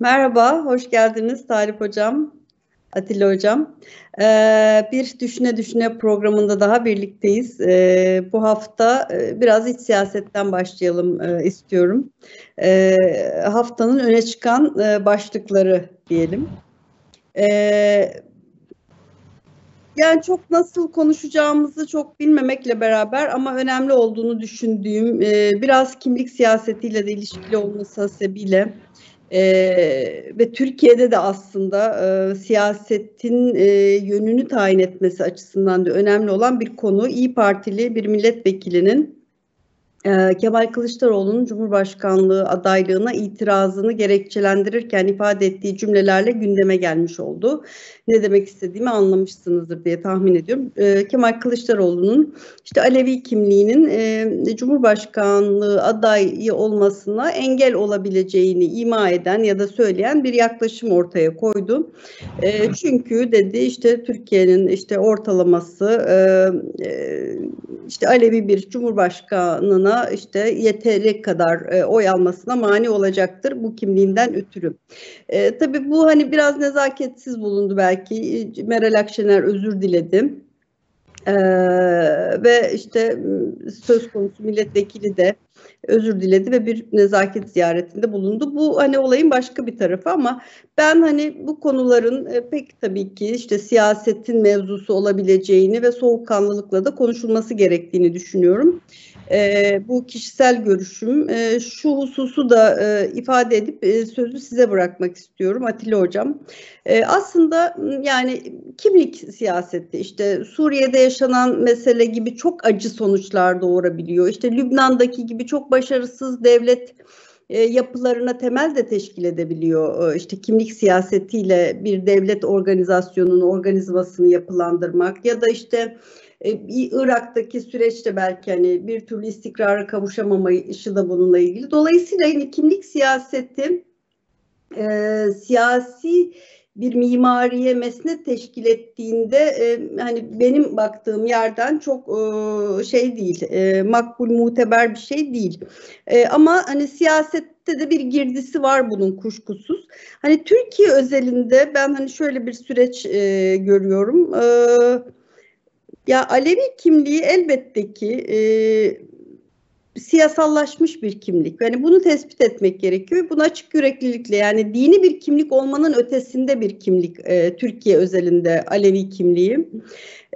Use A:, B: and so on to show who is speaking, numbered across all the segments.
A: Merhaba, hoş geldiniz Talip Hocam, Atilla Hocam. Ee, bir Düşüne Düşüne programında daha birlikteyiz. Ee, bu hafta e, biraz iç siyasetten başlayalım e, istiyorum. Ee, haftanın öne çıkan e, başlıkları diyelim. Ee, yani çok nasıl konuşacağımızı çok bilmemekle beraber ama önemli olduğunu düşündüğüm e, biraz kimlik siyasetiyle de ilişkili olması hasebiyle e, ve Türkiye'de de aslında e, siyasetin e, yönünü tayin etmesi açısından da önemli olan bir konu. İyi Partili bir milletvekilinin ee, Kemal Kılıçdaroğlu'nun Cumhurbaşkanlığı adaylığına itirazını gerekçelendirirken ifade ettiği cümlelerle gündeme gelmiş oldu. Ne demek istediğimi anlamışsınızdır diye tahmin ediyorum. Ee, Kemal Kılıçdaroğlu'nun işte Alevi kimliğinin e, Cumhurbaşkanlığı adayı olmasına engel olabileceğini ima eden ya da söyleyen bir yaklaşım ortaya koydu. E, çünkü dedi işte Türkiye'nin işte ortalaması e, işte Alevi bir Cumhurbaşkanına işte yeteri kadar e, oy almasına mani olacaktır bu kimliğinden ötürü. E, tabii bu hani biraz nezaketsiz bulundu belki. Meral Akşener özür diledi. Ee, ve işte söz konusu milletvekili de özür diledi ve bir nezaket ziyaretinde bulundu. Bu hani olayın başka bir tarafı ama ben hani bu konuların e, pek tabii ki işte siyasetin mevzusu olabileceğini ve soğukkanlılıkla da konuşulması gerektiğini düşünüyorum. E, bu kişisel görüşüm. E, şu hususu da e, ifade edip e, sözü size bırakmak istiyorum Atilla Hocam. E, aslında yani kimlik siyaseti işte Suriye'de yaşanan mesele gibi çok acı sonuçlar doğurabiliyor. İşte Lübnan'daki gibi çok başarısız devlet e, yapılarına temel de teşkil edebiliyor. E, işte kimlik siyasetiyle bir devlet organizasyonunun organizmasını yapılandırmak ya da işte e, Irak'taki süreçte belki hani bir türlü istikrara kavuşamamayışı da bununla ilgili. Dolayısıyla yani kimlik siyaseti e, siyasi bir mimariye mesnet teşkil ettiğinde e, hani benim baktığım yerden çok e, şey değil, e, makbul muteber bir şey değil. E, ama hani siyasette de bir girdisi var bunun kuşkusuz. Hani Türkiye özelinde ben hani şöyle bir süreç e, görüyorum. E, ya Alevi kimliği elbette ki e, siyasallaşmış bir kimlik. Yani bunu tespit etmek gerekiyor. Bunu açık yüreklilikle yani dini bir kimlik olmanın ötesinde bir kimlik e, Türkiye özelinde Alevi kimliği.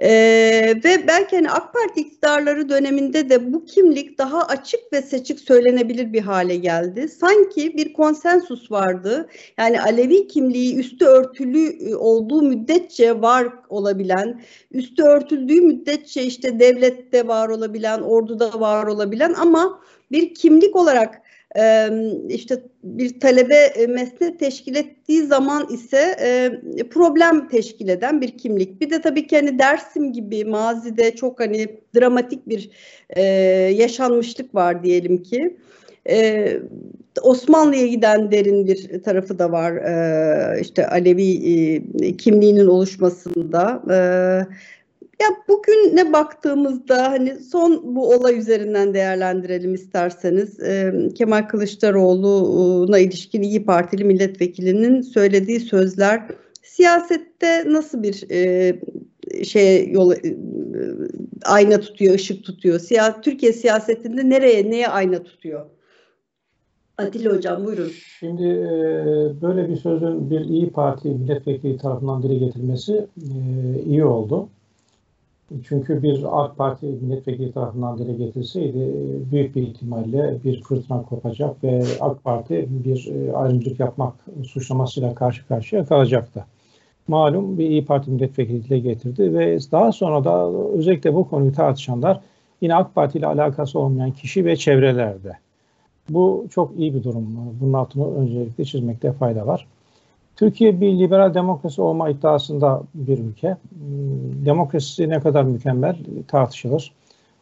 A: Ee, ve belki hani AK Parti iktidarları döneminde de bu kimlik daha açık ve seçik söylenebilir bir hale geldi. Sanki bir konsensus vardı. Yani Alevi kimliği üstü örtülü e, olduğu müddetçe var olabilen, üstü örtüldüğü müddetçe işte devlette var olabilen, orduda var olabilen ama bir kimlik olarak işte bir talebe mesnet teşkil ettiği zaman ise problem teşkil eden bir kimlik. Bir de tabii ki hani Dersim gibi mazide çok hani dramatik bir yaşanmışlık var diyelim ki. Osmanlı'ya giden derin bir tarafı da var işte Alevi kimliğinin oluşmasında. Ya bugün ne baktığımızda hani son bu olay üzerinden değerlendirelim isterseniz. E, Kemal Kılıçdaroğlu'na ilişkin İyi Partili milletvekilinin söylediği sözler siyasette nasıl bir e, şey yol e, ayna tutuyor, ışık tutuyor? Siya, Türkiye siyasetinde nereye, neye ayna tutuyor? Atilla Hocam buyurun.
B: Şimdi e, böyle bir sözün bir İyi Parti milletvekili tarafından dile getirilmesi e, iyi oldu. Çünkü bir AK Parti milletvekili tarafından dile getirseydi büyük bir ihtimalle bir fırtına kopacak ve AK Parti bir e, ayrımcılık yapmak suçlamasıyla karşı karşıya kalacaktı. Malum bir İyi Parti milletvekili dile getirdi ve daha sonra da özellikle bu konuyu tartışanlar yine AK Parti ile alakası olmayan kişi ve çevrelerde. Bu çok iyi bir durum. Bunun altını öncelikle çizmekte fayda var. Türkiye bir liberal demokrasi olma iddiasında bir ülke. Hmm, demokrasisi ne kadar mükemmel tartışılır.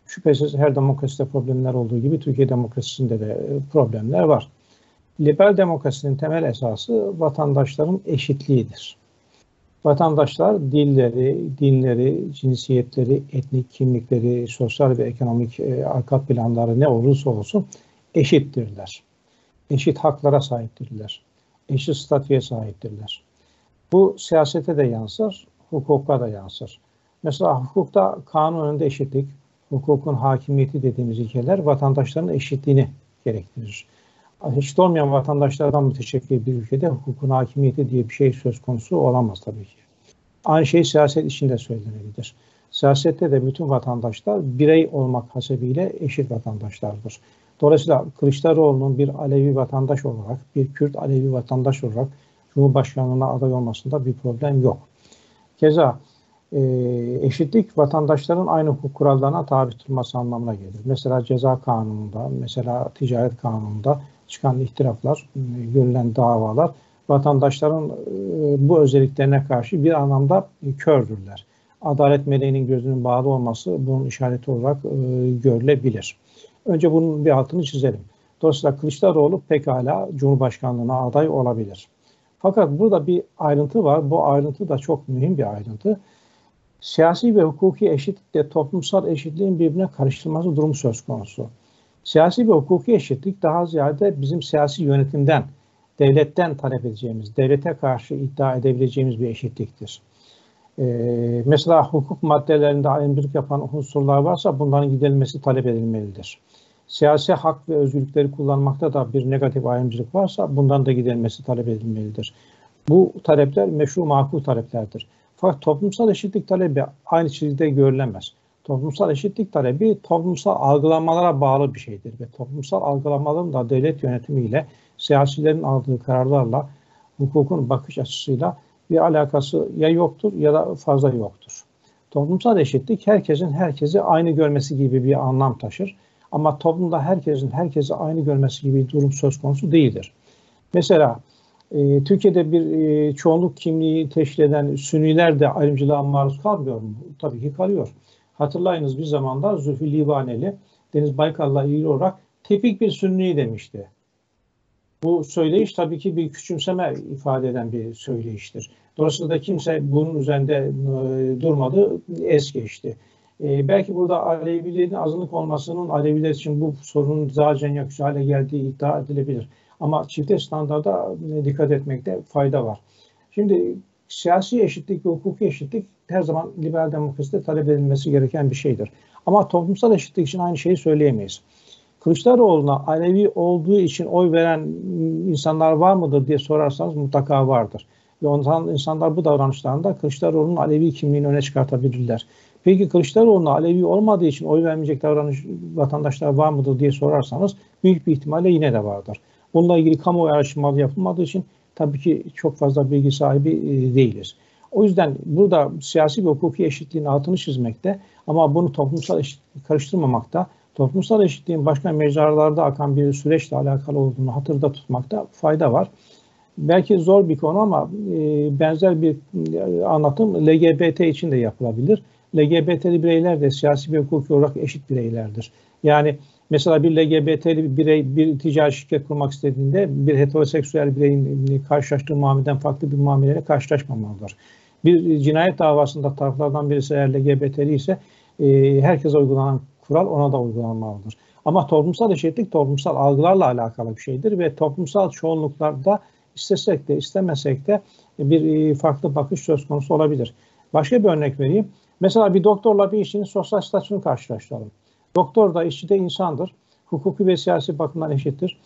B: Şüphesiz her demokraside problemler olduğu gibi Türkiye demokrasisinde de problemler var. Liberal demokrasinin temel esası vatandaşların eşitliğidir. Vatandaşlar dilleri, dinleri, cinsiyetleri, etnik kimlikleri, sosyal ve ekonomik e, arka planları ne olursa olsun eşittirler. Eşit haklara sahiptirler eşit statüye sahiptirler. Bu siyasete de yansır, hukuka da yansır. Mesela hukukta kanun önünde eşitlik, hukukun hakimiyeti dediğimiz ilkeler vatandaşların eşitliğini gerektirir. Eşit olmayan vatandaşlardan müteşekkil bir ülkede hukukun hakimiyeti diye bir şey söz konusu olamaz tabii ki. Aynı şey siyaset içinde söylenebilir. Siyasette de bütün vatandaşlar birey olmak hasebiyle eşit vatandaşlardır. Dolayısıyla Kılıçdaroğlu'nun bir Alevi vatandaş olarak, bir Kürt Alevi vatandaş olarak Cumhurbaşkanlığına aday olmasında bir problem yok. Keza e, eşitlik vatandaşların aynı hukuk kurallarına tabi tutulması anlamına gelir. Mesela ceza kanununda, mesela ticaret kanununda çıkan ihtilaflar, e, görülen davalar vatandaşların e, bu özelliklerine karşı bir anlamda kördürler. Adalet meleğinin gözünün bağlı olması bunun işareti olarak e, görülebilir. Önce bunun bir altını çizelim. Dolayısıyla Kılıçdaroğlu pekala Cumhurbaşkanlığına aday olabilir. Fakat burada bir ayrıntı var. Bu ayrıntı da çok mühim bir ayrıntı. Siyasi ve hukuki eşitlikle toplumsal eşitliğin birbirine karıştırması durumu söz konusu. Siyasi ve hukuki eşitlik daha ziyade bizim siyasi yönetimden, devletten talep edeceğimiz, devlete karşı iddia edebileceğimiz bir eşitliktir. Ee, mesela hukuk maddelerinde ayrımcılık yapan unsurlar varsa bunların giderilmesi talep edilmelidir. Siyasi hak ve özgürlükleri kullanmakta da bir negatif ayrımcılık varsa bundan da giderilmesi talep edilmelidir. Bu talepler meşru makul taleplerdir. Fakat toplumsal eşitlik talebi aynı çizgide görülemez. Toplumsal eşitlik talebi toplumsal algılamalara bağlı bir şeydir ve toplumsal algılamaların da devlet yönetimiyle siyasilerin aldığı kararlarla hukukun bakış açısıyla bir alakası ya yoktur ya da fazla yoktur. Toplumsal eşitlik herkesin herkesi aynı görmesi gibi bir anlam taşır. Ama toplumda herkesin herkesi aynı görmesi gibi bir durum söz konusu değildir. Mesela e, Türkiye'de bir e, çoğunluk kimliği teşkil eden Sünniler de ayrımcılığa maruz kalmıyor mu? Tabii ki kalıyor. Hatırlayınız bir zamanlar Zülfü Livaneli Deniz Baykal'la ilgili olarak tepik bir Sünni demişti. Bu söyleyiş tabii ki bir küçümseme ifade eden bir söyleyiştir. Dolayısıyla kimse bunun üzerinde e, durmadı, es geçti. E, belki burada Alevilerin azınlık olmasının Aleviler için bu sorunun zaten yakıcı hale geldiği iddia edilebilir. Ama çifte standarda e, dikkat etmekte fayda var. Şimdi siyasi eşitlik ve hukuki eşitlik her zaman liberal demokraside talep edilmesi gereken bir şeydir. Ama toplumsal eşitlik için aynı şeyi söyleyemeyiz. Kılıçdaroğlu'na Alevi olduğu için oy veren insanlar var mıdır diye sorarsanız mutlaka vardır. Ve ondan insanlar bu davranışlarında Kılıçdaroğlu'nun Alevi kimliğini öne çıkartabilirler. Peki Kılıçdaroğlu'na Alevi olmadığı için oy vermeyecek davranış vatandaşlar var mıdır diye sorarsanız büyük bir ihtimalle yine de vardır. Bununla ilgili kamuoyu araştırmaları yapılmadığı için tabii ki çok fazla bilgi sahibi e, değiliz. O yüzden burada siyasi ve hukuki eşitliğin altını çizmekte ama bunu toplumsal eşitlik karıştırmamakta, toplumsal eşitliğin başka mecralarda akan bir süreçle alakalı olduğunu hatırda tutmakta fayda var. Belki zor bir konu ama e, benzer bir e, anlatım LGBT için de yapılabilir. LGBT'li bireyler de siyasi ve hukuki olarak eşit bireylerdir. Yani mesela bir LGBT'li birey bir ticari şirket kurmak istediğinde bir heteroseksüel bireyin karşılaştığı muameleden farklı bir muameleyle karşılaşmamalıdır. Bir cinayet davasında taraflardan birisi eğer LGBT'li ise e, herkese uygulanan kural ona da uygulanmalıdır. Ama toplumsal eşitlik toplumsal algılarla alakalı bir şeydir ve toplumsal çoğunluklarda istesek de istemesek de bir e, farklı bakış söz konusu olabilir. Başka bir örnek vereyim. Mesela bir doktorla bir işçinin sosyal statüsünü karşılaştıralım. Doktor da işçi de insandır. Hukuki ve siyasi bakımdan eşittir.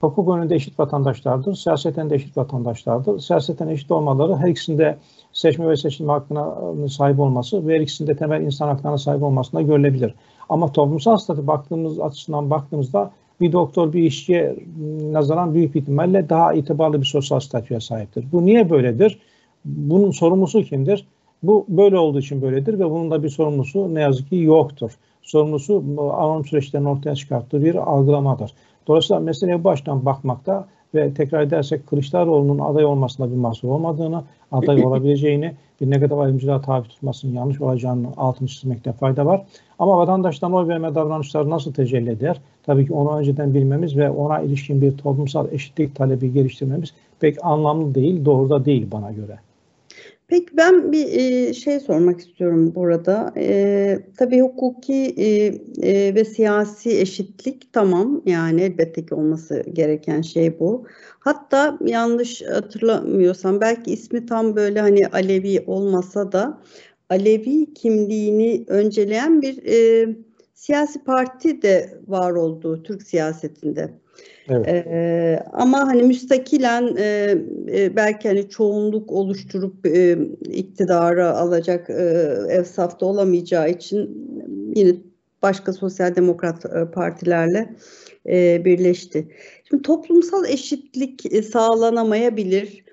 B: Hukuk önünde eşit vatandaşlardır. Siyaseten de eşit vatandaşlardır. Siyaseten eşit olmaları her ikisinde seçme ve seçilme hakkına sahip olması ve her ikisinde temel insan haklarına sahip olmasına görülebilir. Ama toplumsal statü baktığımız açısından baktığımızda bir doktor bir işçiye nazaran büyük bir ihtimalle daha itibarlı bir sosyal statüye sahiptir. Bu niye böyledir? Bunun sorumlusu kimdir? Bu böyle olduğu için böyledir ve bunun da bir sorumlusu ne yazık ki yoktur. Sorumlusu anonim süreçlerin ortaya çıkarttığı bir algılamadır. Dolayısıyla meseleye baştan bakmakta ve tekrar edersek Kılıçdaroğlu'nun aday olmasında bir mahsur olmadığını, aday olabileceğini, bir negatif ayrımcılığa tabi tutmasının yanlış olacağını altını çizmekte fayda var. Ama vatandaştan oy verme davranışları nasıl tecelli eder? Tabii ki onu önceden bilmemiz ve ona ilişkin bir toplumsal eşitlik talebi geliştirmemiz pek anlamlı değil, doğru da değil bana göre.
A: Peki ben bir e, şey sormak istiyorum burada. E, tabii hukuki e, e, ve siyasi eşitlik tamam yani elbette ki olması gereken şey bu. Hatta yanlış hatırlamıyorsam belki ismi tam böyle hani Alevi olmasa da Alevi kimliğini önceleyen bir e, siyasi parti de var oldu Türk siyasetinde. Evet. Ee, ama hani müstakilen e, belki hani çoğunluk oluşturup e, iktidarı alacak e, ev safta olamayacağı için yine başka sosyal demokrat e, partilerle e, birleşti. Şimdi toplumsal eşitlik e, sağlanamayabilir.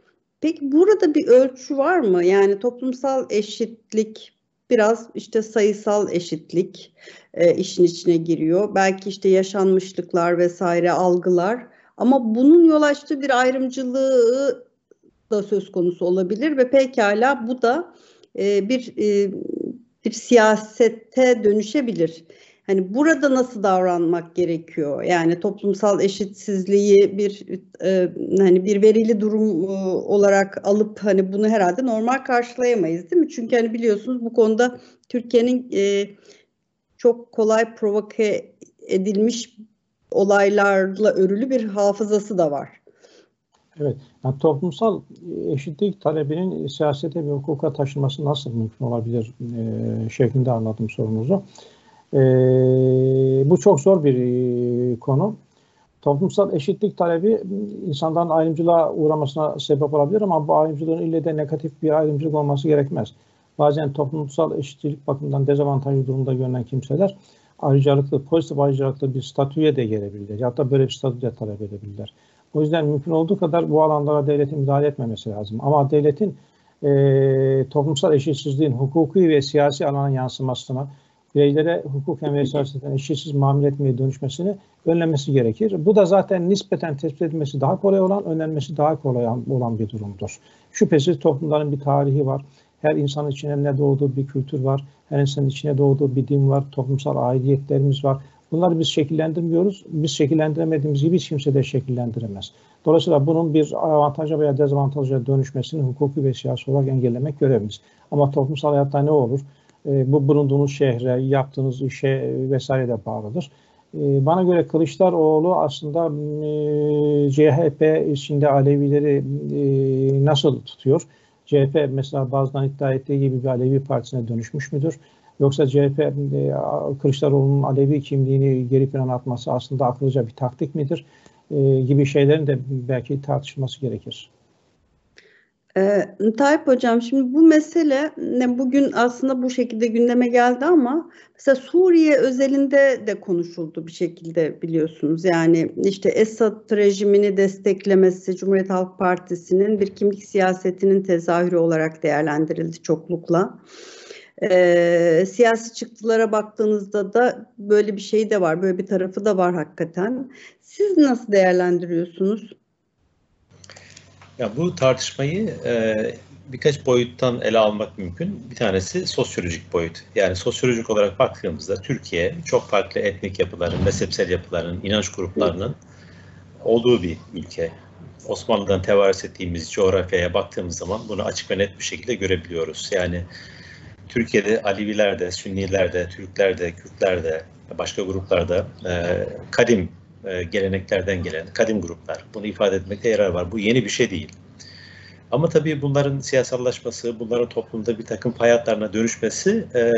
A: Peki burada bir ölçü var mı? Yani toplumsal eşitlik biraz işte sayısal eşitlik e, işin içine giriyor. Belki işte yaşanmışlıklar vesaire algılar ama bunun yol açtığı bir ayrımcılığı da söz konusu olabilir ve pekala bu da e, bir e, bir siyasete dönüşebilir. Hani burada nasıl davranmak gerekiyor? Yani toplumsal eşitsizliği bir e, hani bir verili durum e, olarak alıp hani bunu herhalde normal karşılayamayız değil mi? Çünkü hani biliyorsunuz bu konuda Türkiye'nin e, çok kolay provoke edilmiş olaylarla örülü bir hafızası da var.
B: Evet, yani toplumsal eşitlik talebinin siyasete ve hukuka taşınması nasıl mümkün olabilir e, şeklinde anladım sorunuzu. E, bu çok zor bir e, konu. Toplumsal eşitlik talebi insanların ayrımcılığa uğramasına sebep olabilir ama bu ayrımcılığın ille de negatif bir ayrımcılık olması gerekmez. Bazen toplumsal eşitlik bakımından dezavantajlı durumda görünen kimseler ayrıcalıklı, pozitif ayrıcalıklı bir statüye de gelebilirler. Ya da böyle bir statü de talep edebilirler. O yüzden mümkün olduğu kadar bu alanlara devletin müdahale etmemesi lazım. Ama devletin e, toplumsal eşitsizliğin hukuki ve siyasi alana yansımasına, bireylere hukuken ve siyaseten eşitsiz muamele etmeye dönüşmesini önlemesi gerekir. Bu da zaten nispeten tespit edilmesi daha kolay olan, önlenmesi daha kolay olan bir durumdur. Şüphesiz toplumların bir tarihi var. Her insan içine ne doğduğu bir kültür var. Her insanın içine doğduğu bir din var. Toplumsal aidiyetlerimiz var. Bunları biz şekillendirmiyoruz. Biz şekillendiremediğimiz gibi hiç kimse de şekillendiremez. Dolayısıyla bunun bir avantaja veya dezavantaja dönüşmesini hukuki ve siyasi olarak engellemek görevimiz. Ama toplumsal hayatta ne olur? E, bu bulunduğunuz şehre, yaptığınız işe vesaire de bağlıdır. E, bana göre Kılıçdaroğlu aslında e, CHP içinde Alevileri e, nasıl tutuyor? CHP mesela bazıdan iddia ettiği gibi bir Alevi partisine dönüşmüş müdür? Yoksa CHP e, Kılıçdaroğlu'nun Alevi kimliğini geri plana atması aslında akıllıca bir taktik midir? E, gibi şeylerin de belki tartışılması gerekir.
A: Ee, Tayyip Hocam şimdi bu mesele bugün aslında bu şekilde gündeme geldi ama mesela Suriye özelinde de konuşuldu bir şekilde biliyorsunuz. Yani işte Esad rejimini desteklemesi Cumhuriyet Halk Partisi'nin bir kimlik siyasetinin tezahürü olarak değerlendirildi çoklukla. Ee, siyasi çıktılara baktığınızda da böyle bir şey de var, böyle bir tarafı da var hakikaten. Siz nasıl değerlendiriyorsunuz?
C: Ya bu tartışmayı e, birkaç boyuttan ele almak mümkün. Bir tanesi sosyolojik boyut. Yani sosyolojik olarak baktığımızda Türkiye çok farklı etnik yapıların, mezhepsel yapıların, inanç gruplarının olduğu bir ülke. Osmanlı'dan tevarüs ettiğimiz coğrafyaya baktığımız zaman bunu açık ve net bir şekilde görebiliyoruz. Yani Türkiye'de Aleviler de, Sünniler de, Türkler de, Kürtler de, başka gruplarda e, kadim e, geleneklerden gelen kadim gruplar. Bunu ifade etmekte yarar var. Bu yeni bir şey değil. Ama tabii bunların siyasallaşması, bunların toplumda bir takım hayatlarına dönüşmesi e,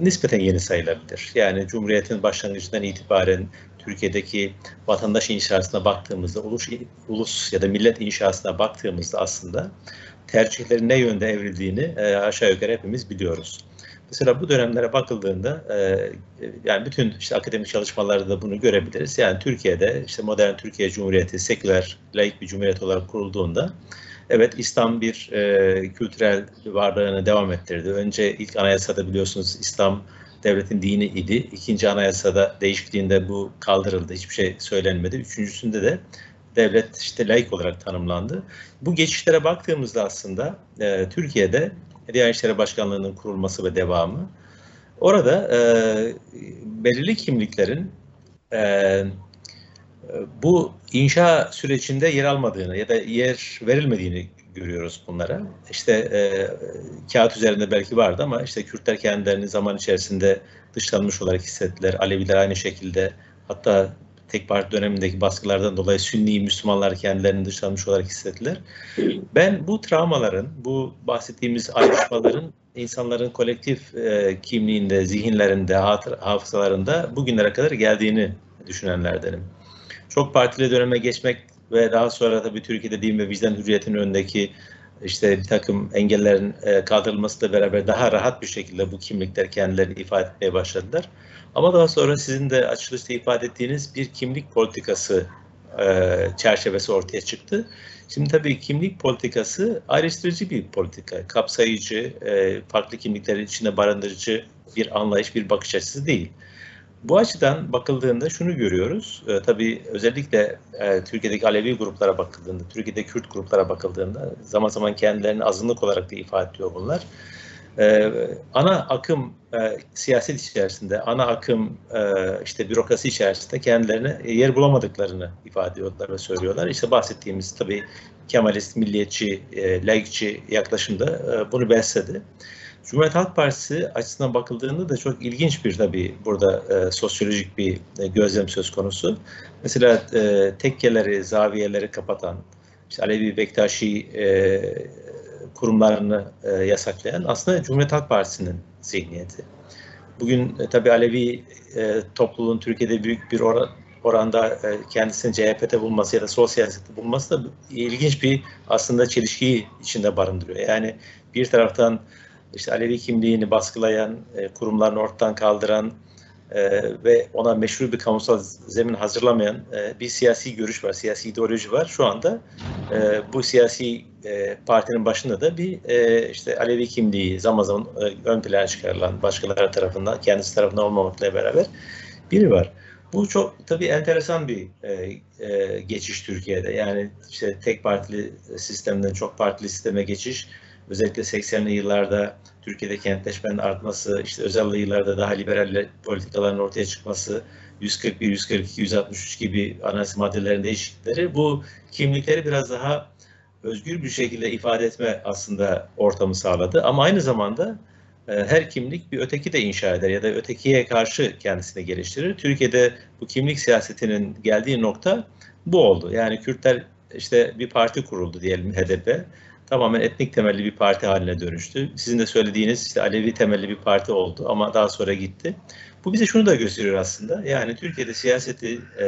C: nispeten yeni sayılabilir. Yani Cumhuriyet'in başlangıcından itibaren Türkiye'deki vatandaş inşasına baktığımızda, ulus, ulus ya da millet inşasına baktığımızda aslında tercihlerin ne yönde evrildiğini e, aşağı yukarı hepimiz biliyoruz. Mesela bu dönemlere bakıldığında e, yani bütün işte akademik çalışmalarda da bunu görebiliriz. Yani Türkiye'de işte modern Türkiye Cumhuriyeti seküler, laik bir cumhuriyet olarak kurulduğunda evet İslam bir e, kültürel varlığını devam ettirdi. Önce ilk anayasada biliyorsunuz İslam devletin dini idi. İkinci anayasada değişikliğinde bu kaldırıldı. Hiçbir şey söylenmedi. Üçüncüsünde de devlet işte laik olarak tanımlandı. Bu geçişlere baktığımızda aslında e, Türkiye'de Diyanet İşleri Başkanlığı'nın kurulması ve devamı. Orada e, belirli kimliklerin e, bu inşa sürecinde yer almadığını ya da yer verilmediğini görüyoruz bunlara. İşte e, kağıt üzerinde belki vardı ama işte Kürtler kendilerini zaman içerisinde dışlanmış olarak hissettiler. Aleviler aynı şekilde hatta tek parti dönemindeki baskılardan dolayı Sünni Müslümanlar kendilerini dışlanmış olarak hissettiler. Ben bu travmaların, bu bahsettiğimiz ayrışmaların insanların kolektif e, kimliğinde, zihinlerinde, hafızalarında bugünlere kadar geldiğini düşünenlerdenim. Çok partili döneme geçmek ve daha sonra tabii Türkiye'de din ve vicdan hürriyetinin önündeki işte bir takım engellerin e, kaldırılmasıyla beraber daha rahat bir şekilde bu kimlikler kendilerini ifade etmeye başladılar. Ama daha sonra sizin de açılışta ifade ettiğiniz bir kimlik politikası e, çerçevesi ortaya çıktı. Şimdi tabii kimlik politikası ayrıştırıcı bir politika. Kapsayıcı, e, farklı kimlikleri içinde barındırıcı bir anlayış, bir bakış açısı değil. Bu açıdan bakıldığında şunu görüyoruz. E, tabii özellikle e, Türkiye'deki Alevi gruplara bakıldığında, Türkiye'de Kürt gruplara bakıldığında zaman zaman kendilerini azınlık olarak da ifade ediyor bunlar. E, ana akım e, siyaset içerisinde, ana akım e, işte bürokrasi içerisinde kendilerine yer bulamadıklarını ifade ediyorlar ve söylüyorlar. İşte bahsettiğimiz tabii Kemalist, milliyetçi, e, laikçi yaklaşımda e, bunu besledi. Cumhuriyet Halk Partisi açısından bakıldığında da çok ilginç bir tabii burada e, sosyolojik bir e, gözlem söz konusu. Mesela e, tekkeleri, zaviyeleri kapatan, işte Alevi Bektaşi e, kurumlarını e, yasaklayan aslında Cumhuriyet Halk Partisi'nin zihniyeti. Bugün e, tabii Alevi e, topluluğun Türkiye'de büyük bir oran, oranda e, kendisini CHP'de bulması ya da sol siyasette bulması da ilginç bir aslında çelişkiyi içinde barındırıyor. Yani bir taraftan işte Alevi kimliğini baskılayan, e, kurumlarını ortadan kaldıran e, ve ona meşru bir kamusal zemin hazırlamayan e, bir siyasi görüş var, siyasi ideoloji var. Şu anda e, bu siyasi e, partinin başında da bir e, işte Alevi kimliği zaman zaman e, ön plana çıkarılan başkaları tarafından, kendisi tarafından olmamakla beraber biri var. Bu çok tabii enteresan bir e, e, geçiş Türkiye'de. Yani işte tek partili sistemden çok partili sisteme geçiş özellikle 80'li yıllarda Türkiye'de kentleşmenin artması, işte özel yıllarda daha liberal politikaların ortaya çıkması, 141, 142, 163 gibi anayasa maddelerinin değişiklikleri bu kimlikleri biraz daha özgür bir şekilde ifade etme aslında ortamı sağladı. Ama aynı zamanda e, her kimlik bir öteki de inşa eder ya da ötekiye karşı kendisini geliştirir. Türkiye'de bu kimlik siyasetinin geldiği nokta bu oldu. Yani Kürtler işte bir parti kuruldu diyelim HDP tamamen etnik temelli bir parti haline dönüştü. Sizin de söylediğiniz işte Alevi temelli bir parti oldu ama daha sonra gitti. Bu bize şunu da gösteriyor aslında. Yani Türkiye'de siyaseti e,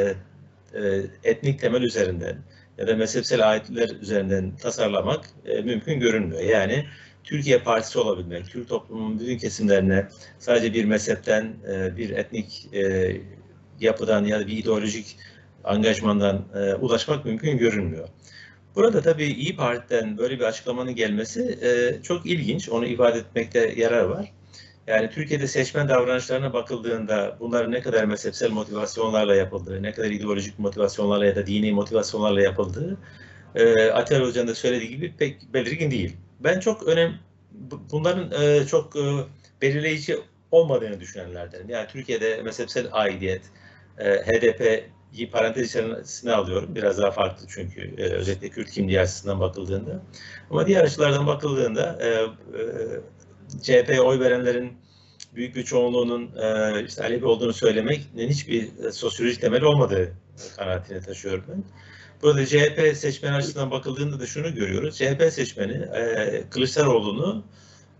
C: e, etnik temel üzerinden ya da mezhepsel ayetler üzerinden tasarlamak e, mümkün görünmüyor. Yani Türkiye Partisi olabilmek, Türk toplumunun bütün kesimlerine sadece bir mezhepten, e, bir etnik e, yapıdan ya da bir ideolojik angajmandan e, ulaşmak mümkün görünmüyor. Burada tabii İyi Parti'den böyle bir açıklamanın gelmesi e, çok ilginç. Onu ifade etmekte yarar var. Yani Türkiye'de seçmen davranışlarına bakıldığında bunların ne kadar mezhepsel motivasyonlarla yapıldığı, ne kadar ideolojik motivasyonlarla ya da dini motivasyonlarla yapıldığı e, Atilla Hoca'nın da söylediği gibi pek belirgin değil. Ben çok önem bunların e, çok e, belirleyici olmadığını düşünenlerdenim. Yani Türkiye'de mezhepsel aidiyet, HDP parantez içerisine alıyorum. Biraz daha farklı çünkü e, özellikle Kürt kimliği açısından bakıldığında. Ama diğer açılardan bakıldığında e, e, CHP'ye oy verenlerin büyük bir çoğunluğunun e, işte Alevi olduğunu söylemeknin hiçbir e, sosyolojik temel olmadığı kanaatine taşıyorum ben. Burada CHP seçmeni açısından bakıldığında da şunu görüyoruz. CHP seçmeni e, Kılıçdaroğlu'nu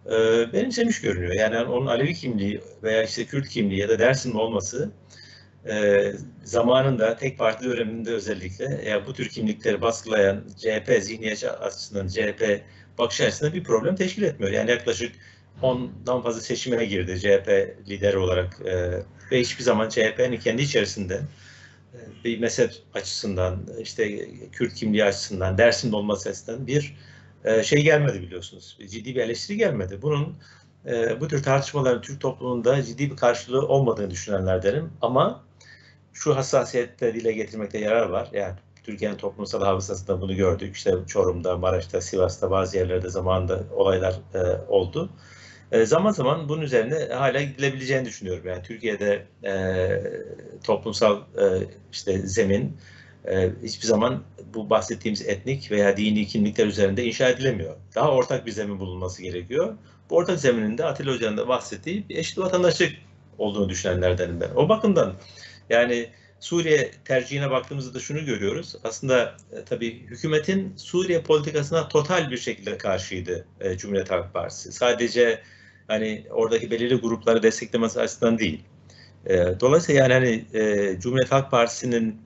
C: e, benimsemiş görünüyor. Yani onun Alevi kimliği veya işte Kürt kimliği ya da Dersim olması e, zamanında tek parti döneminde özellikle ya bu tür kimlikleri baskılayan CHP zihniyet açısından CHP bakış açısından bir problem teşkil etmiyor. Yani yaklaşık ondan fazla seçime girdi CHP lideri olarak e, ve hiçbir zaman CHP'nin kendi içerisinde e, bir mezhep açısından, işte Kürt kimliği açısından, Dersim'de olması açısından bir e, şey gelmedi biliyorsunuz. Ciddi bir eleştiri gelmedi. Bunun e, bu tür tartışmaların Türk toplumunda ciddi bir karşılığı olmadığını düşünenlerdenim. Ama şu hassasiyette dile getirmekte yarar var. Yani Türkiye'nin toplumsal hafızasında bunu gördük. İşte Çorum'da, Maraş'ta, Sivas'ta bazı yerlerde zamanında olaylar e, oldu. E, zaman zaman bunun üzerine hala gidilebileceğini düşünüyorum. Yani Türkiye'de e, toplumsal e, işte zemin e, hiçbir zaman bu bahsettiğimiz etnik veya dini kimlikler üzerinde inşa edilemiyor. Daha ortak bir zemin bulunması gerekiyor. Bu ortak zeminin de Atilla Hoca'nın da bahsettiği bir eşit vatandaşlık olduğunu düşünenlerdenim ben. O bakımdan yani Suriye tercihine baktığımızda da şunu görüyoruz. Aslında e, tabii hükümetin Suriye politikasına total bir şekilde karşıydı e, Cumhuriyet Halk Partisi. Sadece hani oradaki belirli grupları desteklemesi açısından değil. E, dolayısıyla yani hani e, Cumhuriyet Halk Partisi'nin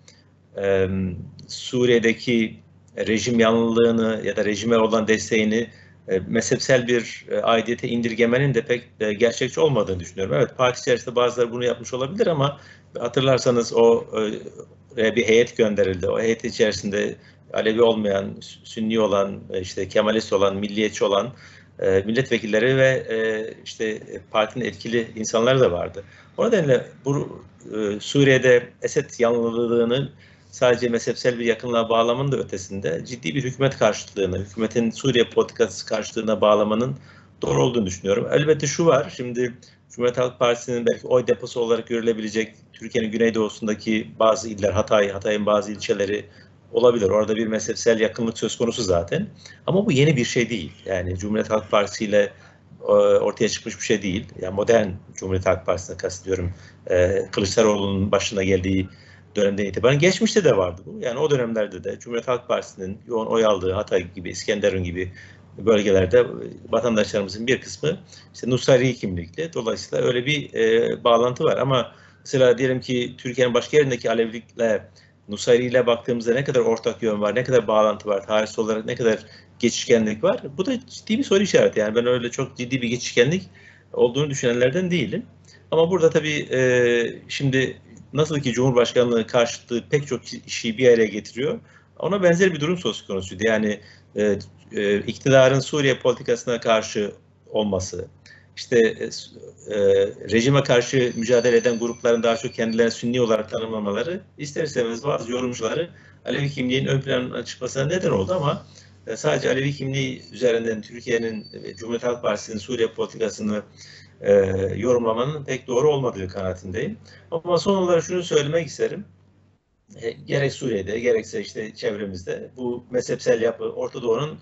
C: Suriye'deki rejim yanlılığını ya da rejime olan desteğini e, mezhepsel bir e, aidiyete indirgemenin de pek gerçekçi olmadığını düşünüyorum. Evet parti içerisinde bazıları bunu yapmış olabilir ama hatırlarsanız o e, bir heyet gönderildi. O heyet içerisinde Alevi olmayan, Sünni olan, e, işte Kemalist olan, milliyetçi olan e, milletvekilleri ve e, işte partinin etkili insanlar da vardı. O nedenle bu e, Suriye'de Esed yanlılığını sadece mezhepsel bir yakınlığa bağlamanın da ötesinde ciddi bir hükümet karşıtlığını, hükümetin Suriye politikası karşıtlığına bağlamanın doğru olduğunu düşünüyorum. Elbette şu var, şimdi Cumhuriyet Halk Partisi'nin belki oy deposu olarak görülebilecek Türkiye'nin güneydoğusundaki bazı iller, Hatay, Hatay'ın bazı ilçeleri olabilir. Orada bir mezhepsel yakınlık söz konusu zaten. Ama bu yeni bir şey değil. Yani Cumhuriyet Halk Partisi ile e, ortaya çıkmış bir şey değil. Yani modern Cumhuriyet Halk Partisi'ne kastediyorum. E, Kılıçdaroğlu'nun başına geldiği dönemden itibaren geçmişte de vardı bu. Yani o dönemlerde de Cumhuriyet Halk Partisi'nin yoğun oy aldığı Hatay gibi, İskenderun gibi bölgelerde vatandaşlarımızın bir kısmı işte Nusayri kimlikli. Dolayısıyla öyle bir e, bağlantı var. Ama mesela diyelim ki Türkiye'nin başka yerindeki Alevilikle Nusayri ile baktığımızda ne kadar ortak yön var, ne kadar bağlantı var, tarihsel olarak ne kadar geçişkenlik var. Bu da ciddi bir soru işareti. Yani ben öyle çok ciddi bir geçişkenlik olduğunu düşünenlerden değilim. Ama burada tabii e, şimdi nasıl ki Cumhurbaşkanlığı karşıtlığı pek çok işi bir araya getiriyor. Ona benzer bir durum söz konusuydu. Yani e, e, iktidarın Suriye politikasına karşı olması, işte e, e, rejime karşı mücadele eden grupların daha çok kendilerini sünni olarak tanımlamaları ister istemez bazı yorumcuları Alevi kimliğin ön plana çıkmasına neden oldu ama e, sadece Alevi kimliği üzerinden Türkiye'nin e, Cumhuriyet Halk Partisi'nin Suriye politikasını e, yorumlamanın pek doğru olmadığı kanaatindeyim. Ama son olarak şunu söylemek isterim. E, gerek Suriye'de gerekse işte çevremizde bu mezhepsel yapı Orta Doğu'nun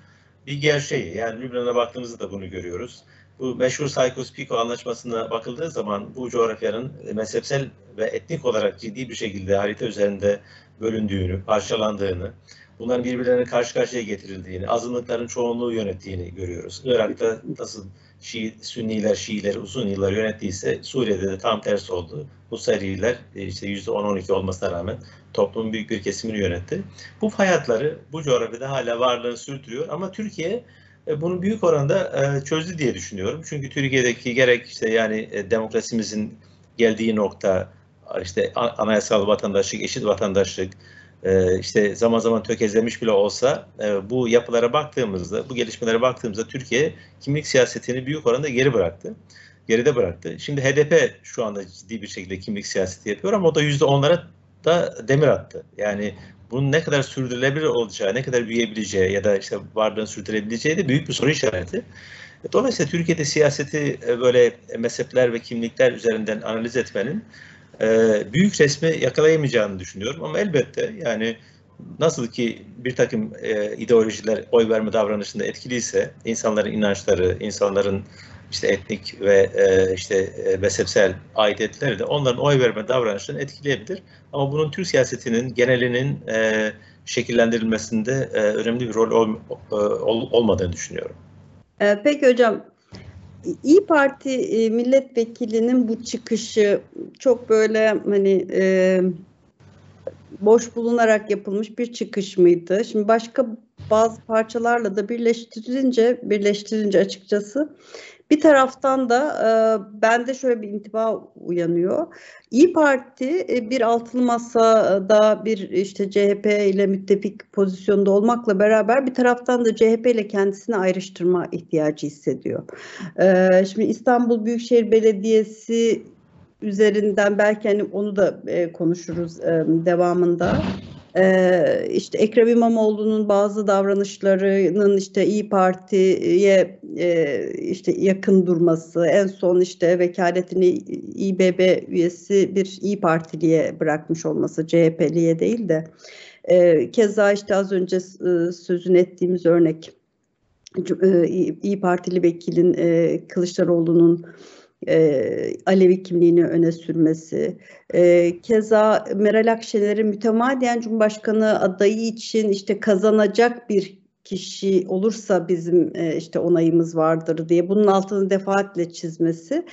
C: bir gerçeği. Yani Lübnan'a baktığımızda da bunu görüyoruz. Bu meşhur Sykes-Picot anlaşmasına bakıldığı zaman bu coğrafyanın mezhepsel ve etnik olarak ciddi bir şekilde harita üzerinde bölündüğünü, parçalandığını, bunların birbirlerine karşı karşıya getirildiğini, azınlıkların çoğunluğu yönettiğini görüyoruz. Irak'ta nasıl Şii, Sünniler, Şiileri uzun yıllar yönettiyse Suriye'de de tam tersi oldu. Nusayriler e, işte %10-12 olmasına rağmen toplumun büyük bir kesimini yönetti. Bu hayatları bu coğrafyada hala varlığını sürdürüyor ama Türkiye e, bunu büyük oranda e, çözdü diye düşünüyorum. Çünkü Türkiye'deki gerek işte yani demokrasimizin geldiği nokta işte anayasal vatandaşlık, eşit vatandaşlık, e, işte zaman zaman tökezlemiş bile olsa e, bu yapılara baktığımızda, bu gelişmelere baktığımızda Türkiye kimlik siyasetini büyük oranda geri bıraktı. Geride bıraktı. Şimdi HDP şu anda ciddi bir şekilde kimlik siyaseti yapıyor ama o da yüzde onlara da demir attı. Yani bunun ne kadar sürdürülebilir olacağı, ne kadar büyüyebileceği ya da işte varlığını sürdürebileceği de büyük bir soru işareti. Dolayısıyla Türkiye'de siyaseti e, böyle mezhepler ve kimlikler üzerinden analiz etmenin e, büyük resmi yakalayamayacağını düşünüyorum. Ama elbette yani nasıl ki bir takım e, ideolojiler oy verme davranışında etkiliyse insanların inançları, insanların işte etnik ve işte mezhepsel aidiyetleri de onların oy verme davranışlarını etkileyebilir. Ama bunun Türk siyasetinin genelinin e, şekillendirilmesinde e, önemli bir rol ol, e, ol, olmadığını düşünüyorum.
A: E, peki hocam İyi Parti e, milletvekilinin bu çıkışı çok böyle hani e, boş bulunarak yapılmış bir çıkış mıydı? Şimdi başka bazı parçalarla da birleştirince birleştirince açıkçası bir taraftan da e, bende şöyle bir intiba uyanıyor. İyi Parti e, bir altılı masada bir işte CHP ile müttefik pozisyonda olmakla beraber bir taraftan da CHP ile kendisini ayrıştırma ihtiyacı hissediyor. E, şimdi İstanbul Büyükşehir Belediyesi üzerinden belki hani onu da e, konuşuruz e, devamında. Ee, işte Ekrem İmamoğlu'nun bazı davranışlarının işte İyi Parti'ye e, işte yakın durması, en son işte vekaletini İBB üyesi bir İyi Partiliye bırakmış olması, CHP'liye değil de e, keza işte az önce e, sözünü ettiğimiz örnek e, İyi Partili vekilin e, Kılıçdaroğlu'nun e, Alevi kimliğini öne sürmesi, e, keza Meral Akşener'in mütemadiyen Cumhurbaşkanı adayı için işte kazanacak bir kişi olursa bizim e, işte onayımız vardır diye bunun altını defaatle çizmesi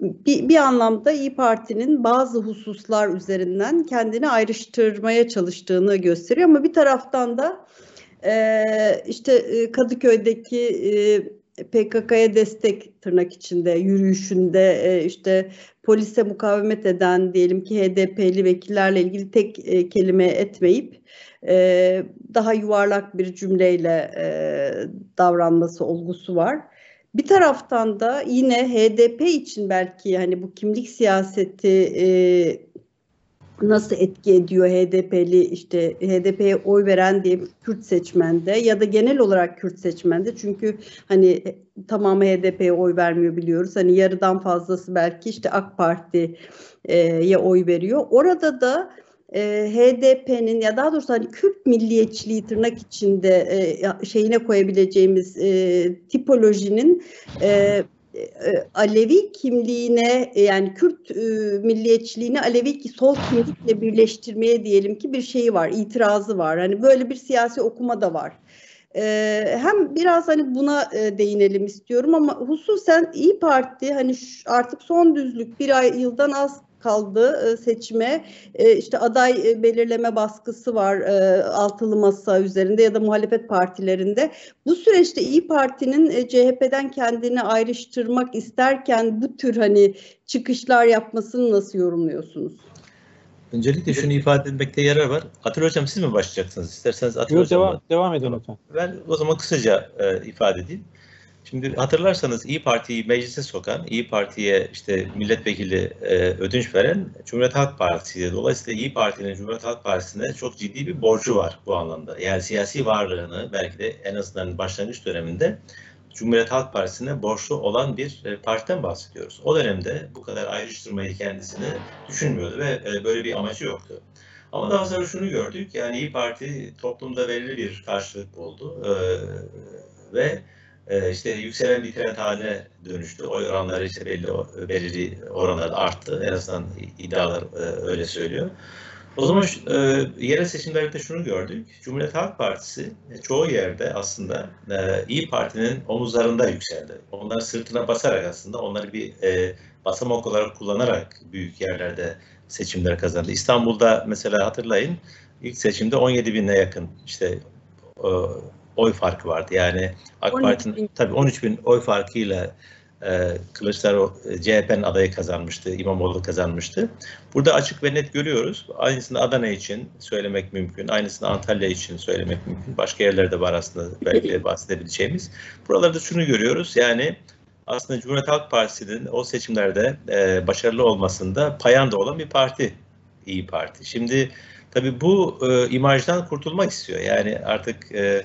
A: bir, bir anlamda İyi Parti'nin bazı hususlar üzerinden kendini ayrıştırmaya çalıştığını gösteriyor. Ama bir taraftan da e, işte Kadıköy'deki e, PKK'ya destek tırnak içinde yürüyüşünde e, işte polise mukavemet eden diyelim ki HDP'li vekillerle ilgili tek e, kelime etmeyip e, daha yuvarlak bir cümleyle davranması olgusu var. Bir taraftan da yine HDP için belki hani bu kimlik siyaseti nasıl etki ediyor HDP'li işte HDP'ye oy veren diye Kürt seçmende ya da genel olarak Kürt seçmende çünkü hani tamamı HDP'ye oy vermiyor biliyoruz. Hani yarıdan fazlası belki işte AK Parti'ye oy veriyor. Orada da e, HDP'nin ya daha doğrusu hani Kürt milliyetçiliği tırnak içinde e, şeyine koyabileceğimiz e, tipolojinin e, e, Alevi kimliğine yani Kürt e, milliyetçiliğini Alevi sol kimlikle birleştirmeye diyelim ki bir şeyi var, itirazı var. Hani böyle bir siyasi okuma da var. E, hem biraz hani buna değinelim istiyorum ama hususen İyi Parti hani artık son düzlük bir ay yıldan az kaldı e, seçime. E, işte aday e, belirleme baskısı var altılı masa üzerinde ya da muhalefet partilerinde. Bu süreçte İyi Parti'nin CHP'den kendini ayrıştırmak isterken bu tür hani çıkışlar yapmasını nasıl yorumluyorsunuz?
C: Öncelikle şunu ifade etmekte yarar var. Atilla Hocam siz mi başlayacaksınız? İsterseniz Atilla Hocam.
B: Devam, devam edin lütfen.
C: Ben o zaman kısaca e, ifade edeyim. Şimdi hatırlarsanız İyi Parti'yi meclise sokan, İyi Parti'ye işte milletvekili e, ödünç veren Cumhuriyet Halk Partisi'ydi. Dolayısıyla İyi Parti'nin Cumhuriyet Halk Partisi'ne çok ciddi bir borcu var bu anlamda. Yani siyasi varlığını belki de en azından başlangıç döneminde Cumhuriyet Halk Partisi'ne borçlu olan bir e, partiden bahsediyoruz. O dönemde bu kadar ayrıştırmayı kendisine düşünmüyordu ve e, böyle bir amacı yoktu. Ama daha sonra şunu gördük, yani İyi Parti toplumda belirli bir karşılık buldu ee, ve e, işte yükselen bir trend haline dönüştü. Oy oranları işte belli belirli oranlarda arttı. En azından iddialar e, öyle söylüyor. O zaman e, yerel seçimlerde şunu gördük. Cumhuriyet Halk Partisi e, çoğu yerde aslında e, İyi Parti'nin omuzlarında yükseldi. Onlar sırtına basarak aslında onları bir basamak olarak kullanarak büyük yerlerde seçimler kazandı. İstanbul'da mesela hatırlayın ilk seçimde 17 bine yakın işte oy farkı vardı. Yani AK Parti'nin tabii 13 bin oy farkıyla e, Kılıçdaroğlu CHP'nin adayı kazanmıştı, İmamoğlu kazanmıştı. Burada açık ve net görüyoruz. Aynısını Adana için söylemek mümkün, aynısını Antalya için söylemek mümkün. Başka yerlerde var aslında belki de bahsedebileceğimiz. Buralarda şunu görüyoruz. Yani aslında Cumhuriyet Halk Partisi'nin o seçimlerde e, başarılı olmasında payanda olan bir parti, İyi Parti. Şimdi tabii bu e, imajdan kurtulmak istiyor. Yani artık e,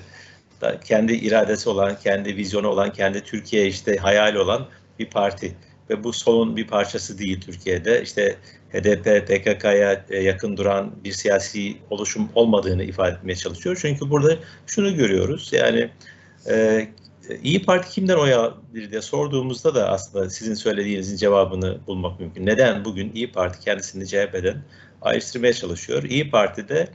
C: kendi iradesi olan, kendi vizyonu olan, kendi Türkiye işte hayali olan bir parti. Ve bu solun bir parçası değil Türkiye'de. İşte HDP, PKK'ya e, yakın duran bir siyasi oluşum olmadığını ifade etmeye çalışıyor. Çünkü burada şunu görüyoruz. Yani e, İyi Parti kimden oy alır diye sorduğumuzda da aslında sizin söylediğinizin cevabını bulmak mümkün. Neden bugün İyi Parti kendisini CHP'den ayrıştırmaya çalışıyor? İyi Parti'de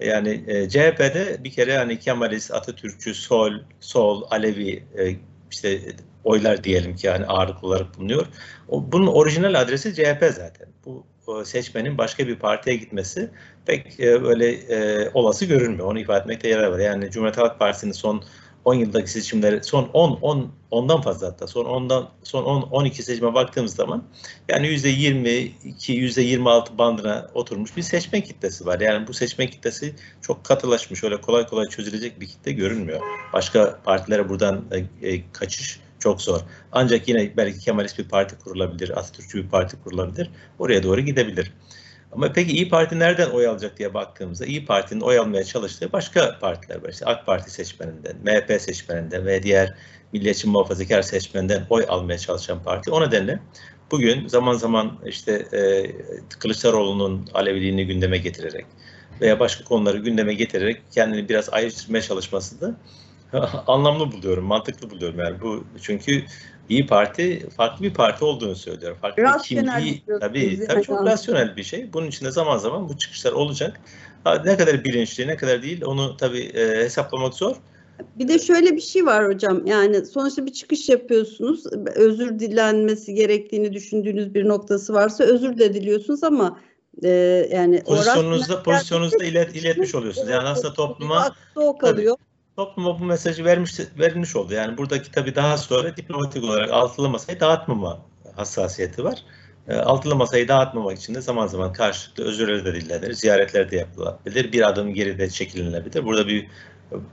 C: yani e, CHP'de bir kere hani Kemalist, Atatürkçü, sol, sol, Alevi e, işte oylar diyelim ki yani ağırlık olarak bulunuyor. O, bunun orijinal adresi CHP zaten. Bu seçmenin başka bir partiye gitmesi pek e, böyle e, olası görünmüyor. Onu ifade etmekte yarar var. Yani Cumhuriyet Halk Partisi'nin son 10 yıldaki seçimleri son 10 10 ondan fazla hatta son 10'dan son 10 12 seçime baktığımız zaman yani %22 %26 bandına oturmuş bir seçmen kitlesi var. Yani bu seçmen kitlesi çok katılaşmış. Öyle kolay kolay çözülecek bir kitle görünmüyor. Başka partilere buradan e, e, kaçış çok zor. Ancak yine belki Kemalist bir parti kurulabilir, Atatürkçü bir parti kurulabilir. Oraya doğru gidebilir. Ama peki İyi Parti nereden oy alacak diye baktığımızda İyi Parti'nin oy almaya çalıştığı başka partiler var. İşte AK Parti seçmeninden, MHP seçmeninden ve diğer milliyetçi muhafazakar seçmeninden oy almaya çalışan parti. O nedenle bugün zaman zaman işte e, Kılıçdaroğlu'nun Aleviliğini gündeme getirerek veya başka konuları gündeme getirerek kendini biraz ayrıştırmaya çalışması da anlamlı buluyorum, mantıklı buluyorum yani bu çünkü İyi Parti farklı bir parti olduğunu söylüyor. Farklı
A: rasyonel
C: kimliği, tabii, tabii çok rasyonel bir şey. Bunun içinde zaman zaman bu çıkışlar olacak. Ne kadar bilinçli, ne kadar değil onu tabii e, hesaplamak zor.
A: Bir de şöyle bir şey var hocam. Yani sonuçta bir çıkış yapıyorsunuz. Özür dilenmesi gerektiğini düşündüğünüz bir noktası varsa özür de diliyorsunuz ama e, yani
C: pozisyonunuzda pozisyonunuzda ilet, iletmiş oluyorsunuz. Yani aslında topluma
A: o kalıyor.
C: Tabii, topluma bu mesajı vermiş verilmiş oldu. Yani buradaki tabii daha sonra diplomatik olarak altılı masayı dağıtmama hassasiyeti var. E, altılı masayı dağıtmamak için de zaman zaman karşılıklı özürleri de dillenir, ziyaretler de yapılabilir, bir adım geride çekilinebilir. Burada bir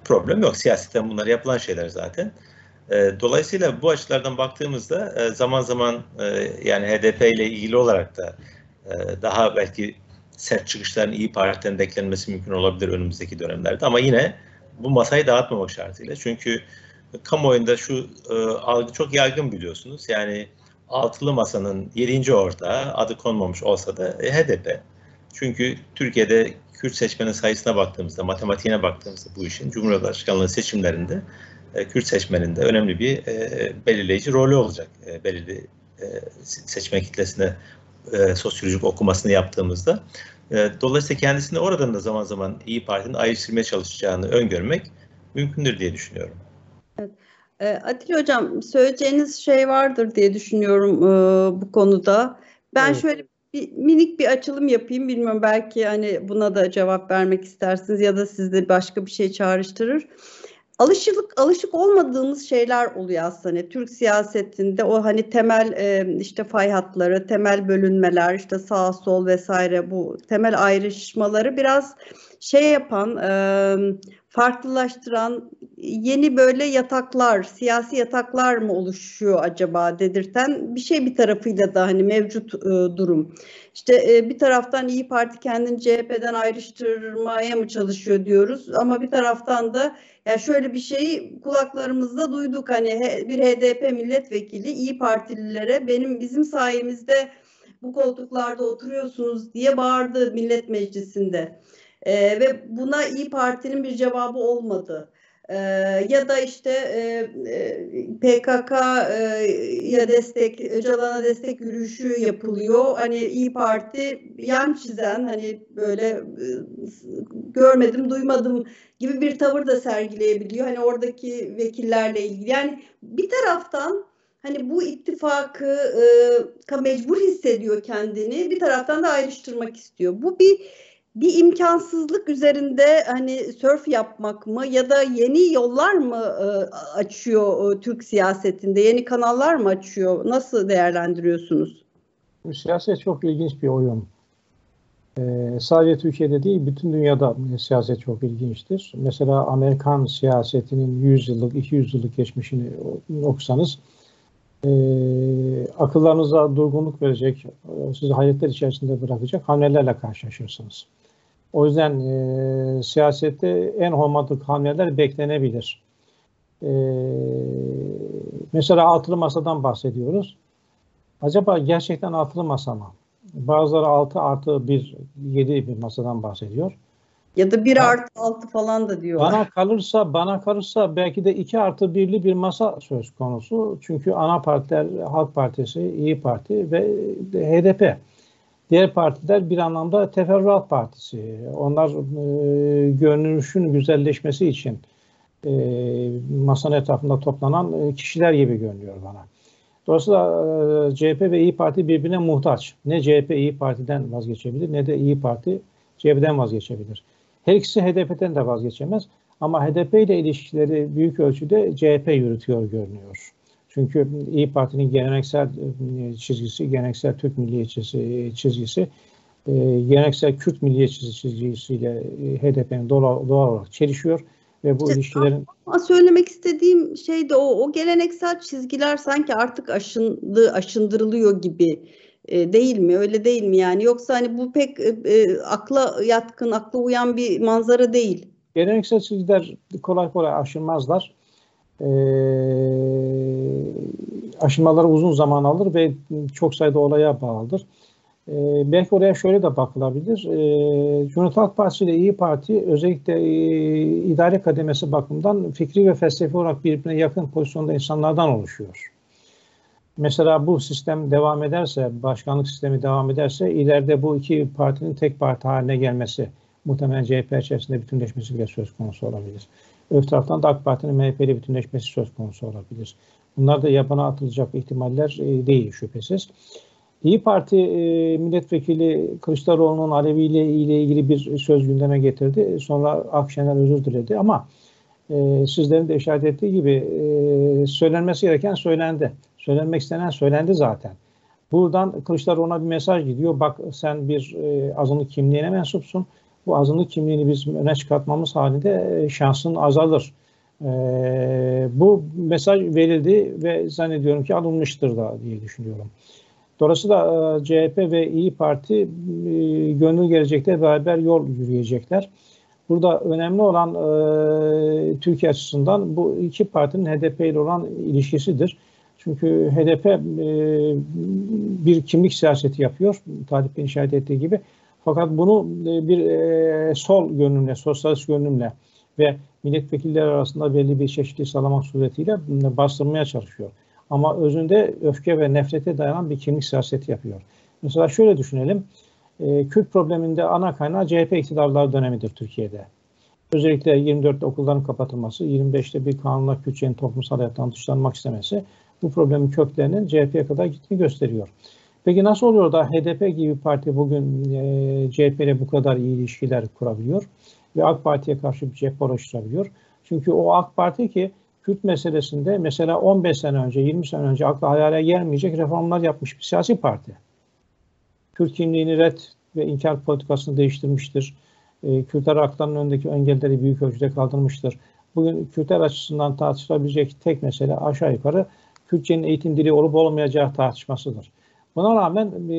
C: problem yok. Siyasetten bunlar yapılan şeyler zaten. E, dolayısıyla bu açılardan baktığımızda e, zaman zaman yani HDP ile ilgili olarak da daha belki sert çıkışların iyi Parti'den beklenmesi mümkün olabilir önümüzdeki dönemlerde. Ama yine bu masayı dağıtmamak şartıyla. Çünkü kamuoyunda şu e, algı çok yaygın biliyorsunuz. Yani altılı masanın yedinci ortağı adı konmamış olsa da e, HDP. Çünkü Türkiye'de Kürt seçmenin sayısına baktığımızda, matematiğine baktığımızda bu işin Cumhurbaşkanlığı seçimlerinde e, Kürt seçmeninde önemli bir e, belirleyici rolü olacak. E, belirli e, seçmen kitlesine e, sosyolojik okumasını yaptığımızda. E, dolayısıyla kendisini oradan da zaman zaman İyi Parti'nin ayrıştırmaya çalışacağını öngörmek mümkündür diye düşünüyorum.
A: Evet. E, Atilla Hocam söyleyeceğiniz şey vardır diye düşünüyorum e, bu konuda. Ben evet. şöyle bir minik bir açılım yapayım. Bilmiyorum belki hani buna da cevap vermek istersiniz ya da sizde başka bir şey çağrıştırır alışık alışık olmadığımız şeyler oluyor aslında hani Türk siyasetinde o hani temel e, işte fay hatları, temel bölünmeler, işte sağ sol vesaire bu temel ayrışmaları biraz şey yapan, e, farklılaştıran yeni böyle yataklar, siyasi yataklar mı oluşuyor acaba dedirten bir şey bir tarafıyla da hani mevcut e, durum. İşte e, bir taraftan İyi Parti kendini CHP'den ayrıştırmaya mı çalışıyor diyoruz ama bir taraftan da yani şöyle bir şeyi kulaklarımızda duyduk hani bir HDP milletvekili İyi Partililere benim bizim sayemizde bu koltuklarda oturuyorsunuz diye bağırdı millet meclisinde. E, ve buna İyi Parti'nin bir cevabı olmadı. Ee, ya da işte e, e, PKK e, ya destek Öcalan'a destek yürüyüşü yapılıyor. Hani İyi Parti yan çizen hani böyle e, görmedim duymadım gibi bir tavır da sergileyebiliyor. Hani oradaki vekillerle ilgili. Yani bir taraftan hani bu ittifakı e, mecbur hissediyor kendini. Bir taraftan da ayrıştırmak istiyor. Bu bir bir imkansızlık üzerinde hani sörf yapmak mı ya da yeni yollar mı e, açıyor e, Türk siyasetinde? Yeni kanallar mı açıyor? Nasıl değerlendiriyorsunuz?
B: Siyaset çok ilginç bir oyun. Ee, sadece Türkiye'de değil, bütün dünyada siyaset çok ilginçtir. Mesela Amerikan siyasetinin 100 yıllık, 200 yıllık geçmişini okusanız e, akıllarınıza durgunluk verecek, sizi hayretler içerisinde bırakacak hamlelerle karşılaşırsınız. O yüzden e, siyasette en olmadık hamleler beklenebilir. E, mesela altılı masadan bahsediyoruz. Acaba gerçekten altılı masa mı? Bazıları 6 artı 1, 7 bir masadan bahsediyor.
A: Ya da 1 artı 6 falan da diyorlar.
B: Bana kalırsa, bana kalırsa belki de 2 artı 1'li bir masa söz konusu. Çünkü ana partiler Halk Partisi, İyi Parti ve HDP. Diğer partiler bir anlamda teferruat partisi. Onlar e, görünüşün güzelleşmesi için e, masanın etrafında toplanan e, kişiler gibi görünüyor bana. Dolayısıyla e, CHP ve İyi Parti birbirine muhtaç. Ne CHP İyi Parti'den vazgeçebilir ne de İyi Parti CHP'den vazgeçebilir. Her ikisi HDP'den de vazgeçemez. Ama HDP ile ilişkileri büyük ölçüde CHP yürütüyor görünüyor. Çünkü İyi Parti'nin geleneksel e, çizgisi, geleneksel Türk milliyetçisi e, çizgisi, e, geleneksel Kürt milliyetçisi çizgisiyle HDP'nin doğal, doğal olarak çelişiyor ve bu işte, ilişkilerin...
A: Ama söylemek istediğim şey de o, o geleneksel çizgiler sanki artık aşındı, aşındırılıyor gibi değil mi? Öyle değil mi yani? Yoksa hani bu pek e, akla yatkın, akla uyan bir manzara değil.
B: Geleneksel çizgiler kolay kolay aşılmazlar. E, uzun zaman alır ve çok sayıda olaya bağlıdır. E, belki oraya şöyle de bakılabilir. E, Cumhuriyet Halk Partisi ile İyi Parti özellikle e, idare kademesi bakımından fikri ve felsefi olarak birbirine yakın pozisyonda insanlardan oluşuyor. Mesela bu sistem devam ederse, başkanlık sistemi devam ederse ileride bu iki partinin tek parti haline gelmesi muhtemelen CHP içerisinde bütünleşmesi bile söz konusu olabilir. Öbür taraftan da AK Parti'nin MHP'li bütünleşmesi söz konusu olabilir. Bunlar da yabana atılacak ihtimaller e, değil şüphesiz. İyi Parti e, milletvekili Kılıçdaroğlu'nun Alevi ile ilgili bir söz gündeme getirdi. Sonra Akşener özür diledi ama e, sizlerin de işaret ettiği gibi söylenmesi gereken söylendi. Söylenmek istenen söylendi zaten. Buradan Kılıçdaroğlu'na bir mesaj gidiyor. Bak sen bir e, azınlık kimliğine mensupsun. Bu azınlık kimliğini biz öne çıkartmamız halinde e, şansın azalır. E, bu mesaj verildi ve zannediyorum ki alınmıştır da diye düşünüyorum. Dolayısıyla e, CHP ve İyi Parti e, gönül gelecekte beraber yol yürüyecekler. Burada önemli olan e, Türkiye açısından bu iki partinin HDP ile olan ilişkisidir. Çünkü HDP e, bir kimlik siyaseti yapıyor. Talip Bey'in işaret ettiği gibi. Fakat bunu e, bir e, sol gönlümle, sosyalist gönlümle ve milletvekilleri arasında belli bir çeşitli sağlamak suretiyle bastırmaya çalışıyor. Ama özünde öfke ve nefrete dayanan bir kimlik siyaseti yapıyor. Mesela şöyle düşünelim. E, Kürt probleminde ana kaynağı CHP iktidarlar dönemidir Türkiye'de. Özellikle 24'te okulların kapatılması, 25'te bir kanunla Kürtçenin toplumsal hayattan dışlanmak istemesi bu problemin köklerinin CHP'ye kadar gittiğini gösteriyor. Peki nasıl oluyor da HDP gibi parti bugün e, CHP ile bu kadar iyi ilişkiler kurabiliyor ve AK Parti'ye karşı bir cephe oluşturabiliyor? Çünkü o AK Parti ki Kürt meselesinde mesela 15 sene önce, 20 sene önce akla hayale gelmeyecek reformlar yapmış bir siyasi parti. Kürt kimliğini red ve inkar politikasını değiştirmiştir. E, Kürtler haklarının önündeki engelleri büyük ölçüde kaldırmıştır. Bugün Kürtler açısından tartışılabilecek tek mesele aşağı yukarı Kürtçenin eğitim dili olup olmayacağı tartışmasıdır. Buna rağmen e,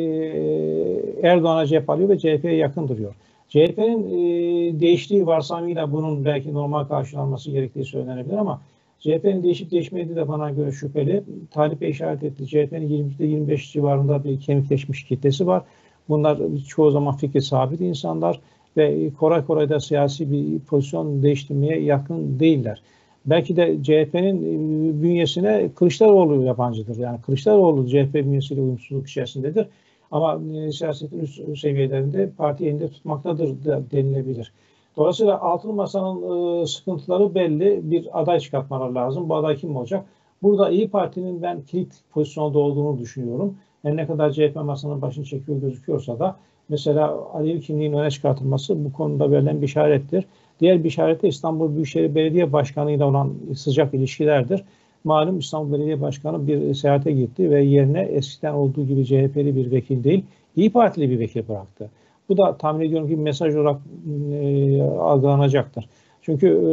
B: Erdoğan'a cep alıyor ve CHP'ye yakın duruyor. CHP'nin e, değiştiği varsayımıyla bunun belki normal karşılanması gerektiği söylenebilir ama CHP'nin değişip değişmediği de bana göre şüpheli. Talip'e işaret etti. CHP'nin 20-25 civarında bir kemikleşmiş kitlesi var. Bunlar çoğu zaman fikri sabit insanlar ve kolay kolay da siyasi bir pozisyon değiştirmeye yakın değiller. Belki de CHP'nin e, bünyesine Kılıçdaroğlu yabancıdır. Yani Kılıçdaroğlu CHP bünyesiyle uyumsuzluk içerisindedir. Ama e, siyasetin üst seviyelerinde parti elinde tutmaktadır da denilebilir. Dolayısıyla altın masanın e, sıkıntıları belli. Bir aday çıkartmaları lazım. Bu aday kim olacak? Burada İyi Parti'nin ben kilit pozisyonda olduğunu düşünüyorum. Yani ne kadar CHP masanın başını çekiyor gözüküyorsa da mesela Alevi kimliğin öne çıkartılması bu konuda verilen bir işarettir. Diğer bir işaret de İstanbul Büyükşehir Belediye Başkanı ile olan sıcak ilişkilerdir. Malum İstanbul Belediye Başkanı bir seyahate gitti ve yerine eskiden olduğu gibi CHP'li bir vekil değil, İyi Partili bir vekil bıraktı. Bu da tahmin ediyorum ki mesaj olarak e, algılanacaktır. Çünkü e,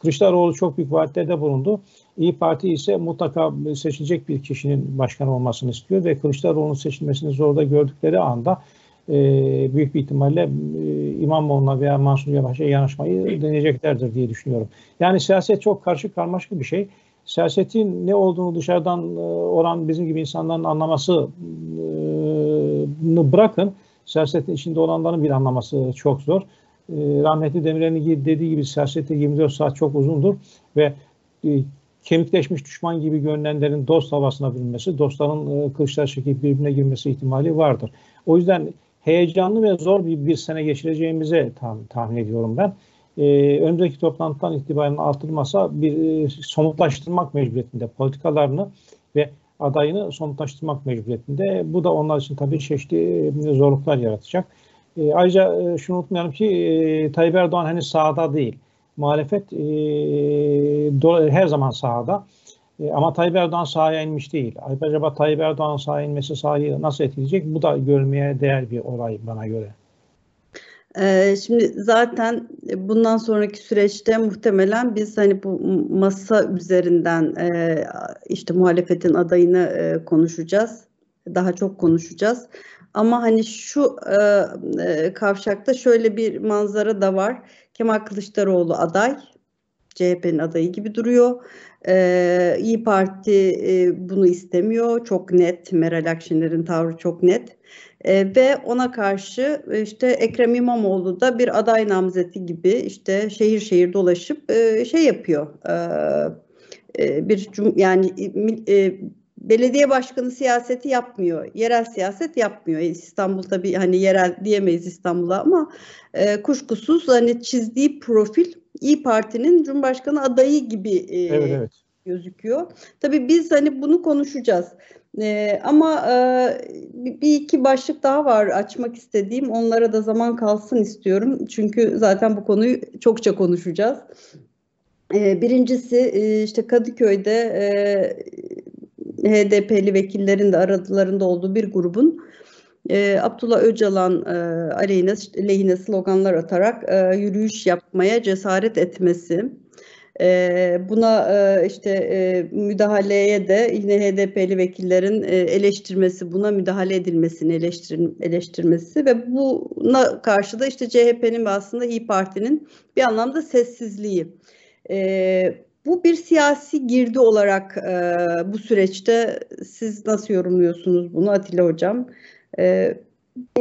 B: Kılıçdaroğlu çok büyük vaatlerde bulundu. İyi Parti ise mutlaka seçilecek bir kişinin başkan olmasını istiyor ve Kılıçdaroğlu'nun seçilmesini zorda gördükleri anda e, büyük bir ihtimalle e, İmamoğlu'na veya Mansur Yavaş'a yanaşmayı deneyeceklerdir diye düşünüyorum. Yani siyaset çok karşı karmaşık bir şey. Siyasetin ne olduğunu dışarıdan e, olan bizim gibi insanların anlamasını bırakın. Siyasetin içinde olanların bir anlaması çok zor. Rahmetli Demirel'in dediği gibi siyasette 24 saat çok uzundur ve kemikleşmiş düşman gibi görünenlerin dost havasına bürünmesi, dostların e, kılıçlar çekip birbirine girmesi ihtimali vardır. O yüzden heyecanlı ve zor bir, bir sene geçireceğimize tahmin, tahmin ediyorum ben. Ee, önümüzdeki toplantıdan itibaren artırılmasa bir e, somutlaştırmak mecburiyetinde politikalarını ve adayını somutlaştırmak mecburiyetinde. Bu da onlar için tabii çeşitli e, zorluklar yaratacak. E, ayrıca e, şunu unutmayalım ki e, Tayyip Erdoğan henüz sahada değil. Muhalefet e, her zaman sahada. E, ama Tayyip Erdoğan sahaya inmiş değil. Acaba Tayyip Erdoğan sahaya inmesi sahayı nasıl etkileyecek? Bu da görmeye değer bir olay bana göre.
A: Ee, şimdi zaten bundan sonraki süreçte muhtemelen biz hani bu masa üzerinden e, işte muhalefetin adayını e, konuşacağız. daha çok konuşacağız. Ama hani şu e, e, kavşakta şöyle bir manzara da var. Kemal Kılıçdaroğlu aday, CHP'nin adayı gibi duruyor. Ee, İyi Parti e, bunu istemiyor. Çok net. Meral Akşener'in tavrı çok net. E, ve ona karşı işte Ekrem İmamoğlu da bir aday namzeti gibi işte şehir şehir dolaşıp e, şey yapıyor. E, e, bir yani belediye başkanı siyaseti yapmıyor. Yerel siyaset yapmıyor. İstanbul tabii hani yerel diyemeyiz İstanbul'a ama e, kuşkusuz hani çizdiği profil İyi Parti'nin Cumhurbaşkanı adayı gibi e, evet, evet. gözüküyor. Tabii biz hani bunu konuşacağız. E, ama e, bir iki başlık daha var açmak istediğim. Onlara da zaman kalsın istiyorum. Çünkü zaten bu konuyu çokça konuşacağız. E, birincisi e, işte Kadıköy'de e, HDP'li vekillerin de aralarında olduğu bir grubun e, Abdullah Öcalan e, aleyhine, lehine sloganlar atarak e, yürüyüş yapmaya cesaret etmesi. E, buna e, işte e, müdahaleye de yine HDP'li vekillerin e, eleştirmesi, buna müdahale edilmesini eleştir, eleştirmesi ve buna karşı da işte CHP'nin ve aslında İyi Parti'nin bir anlamda sessizliği. E, bu bir siyasi girdi olarak e, bu süreçte siz nasıl yorumluyorsunuz bunu Atilla Hocam? E,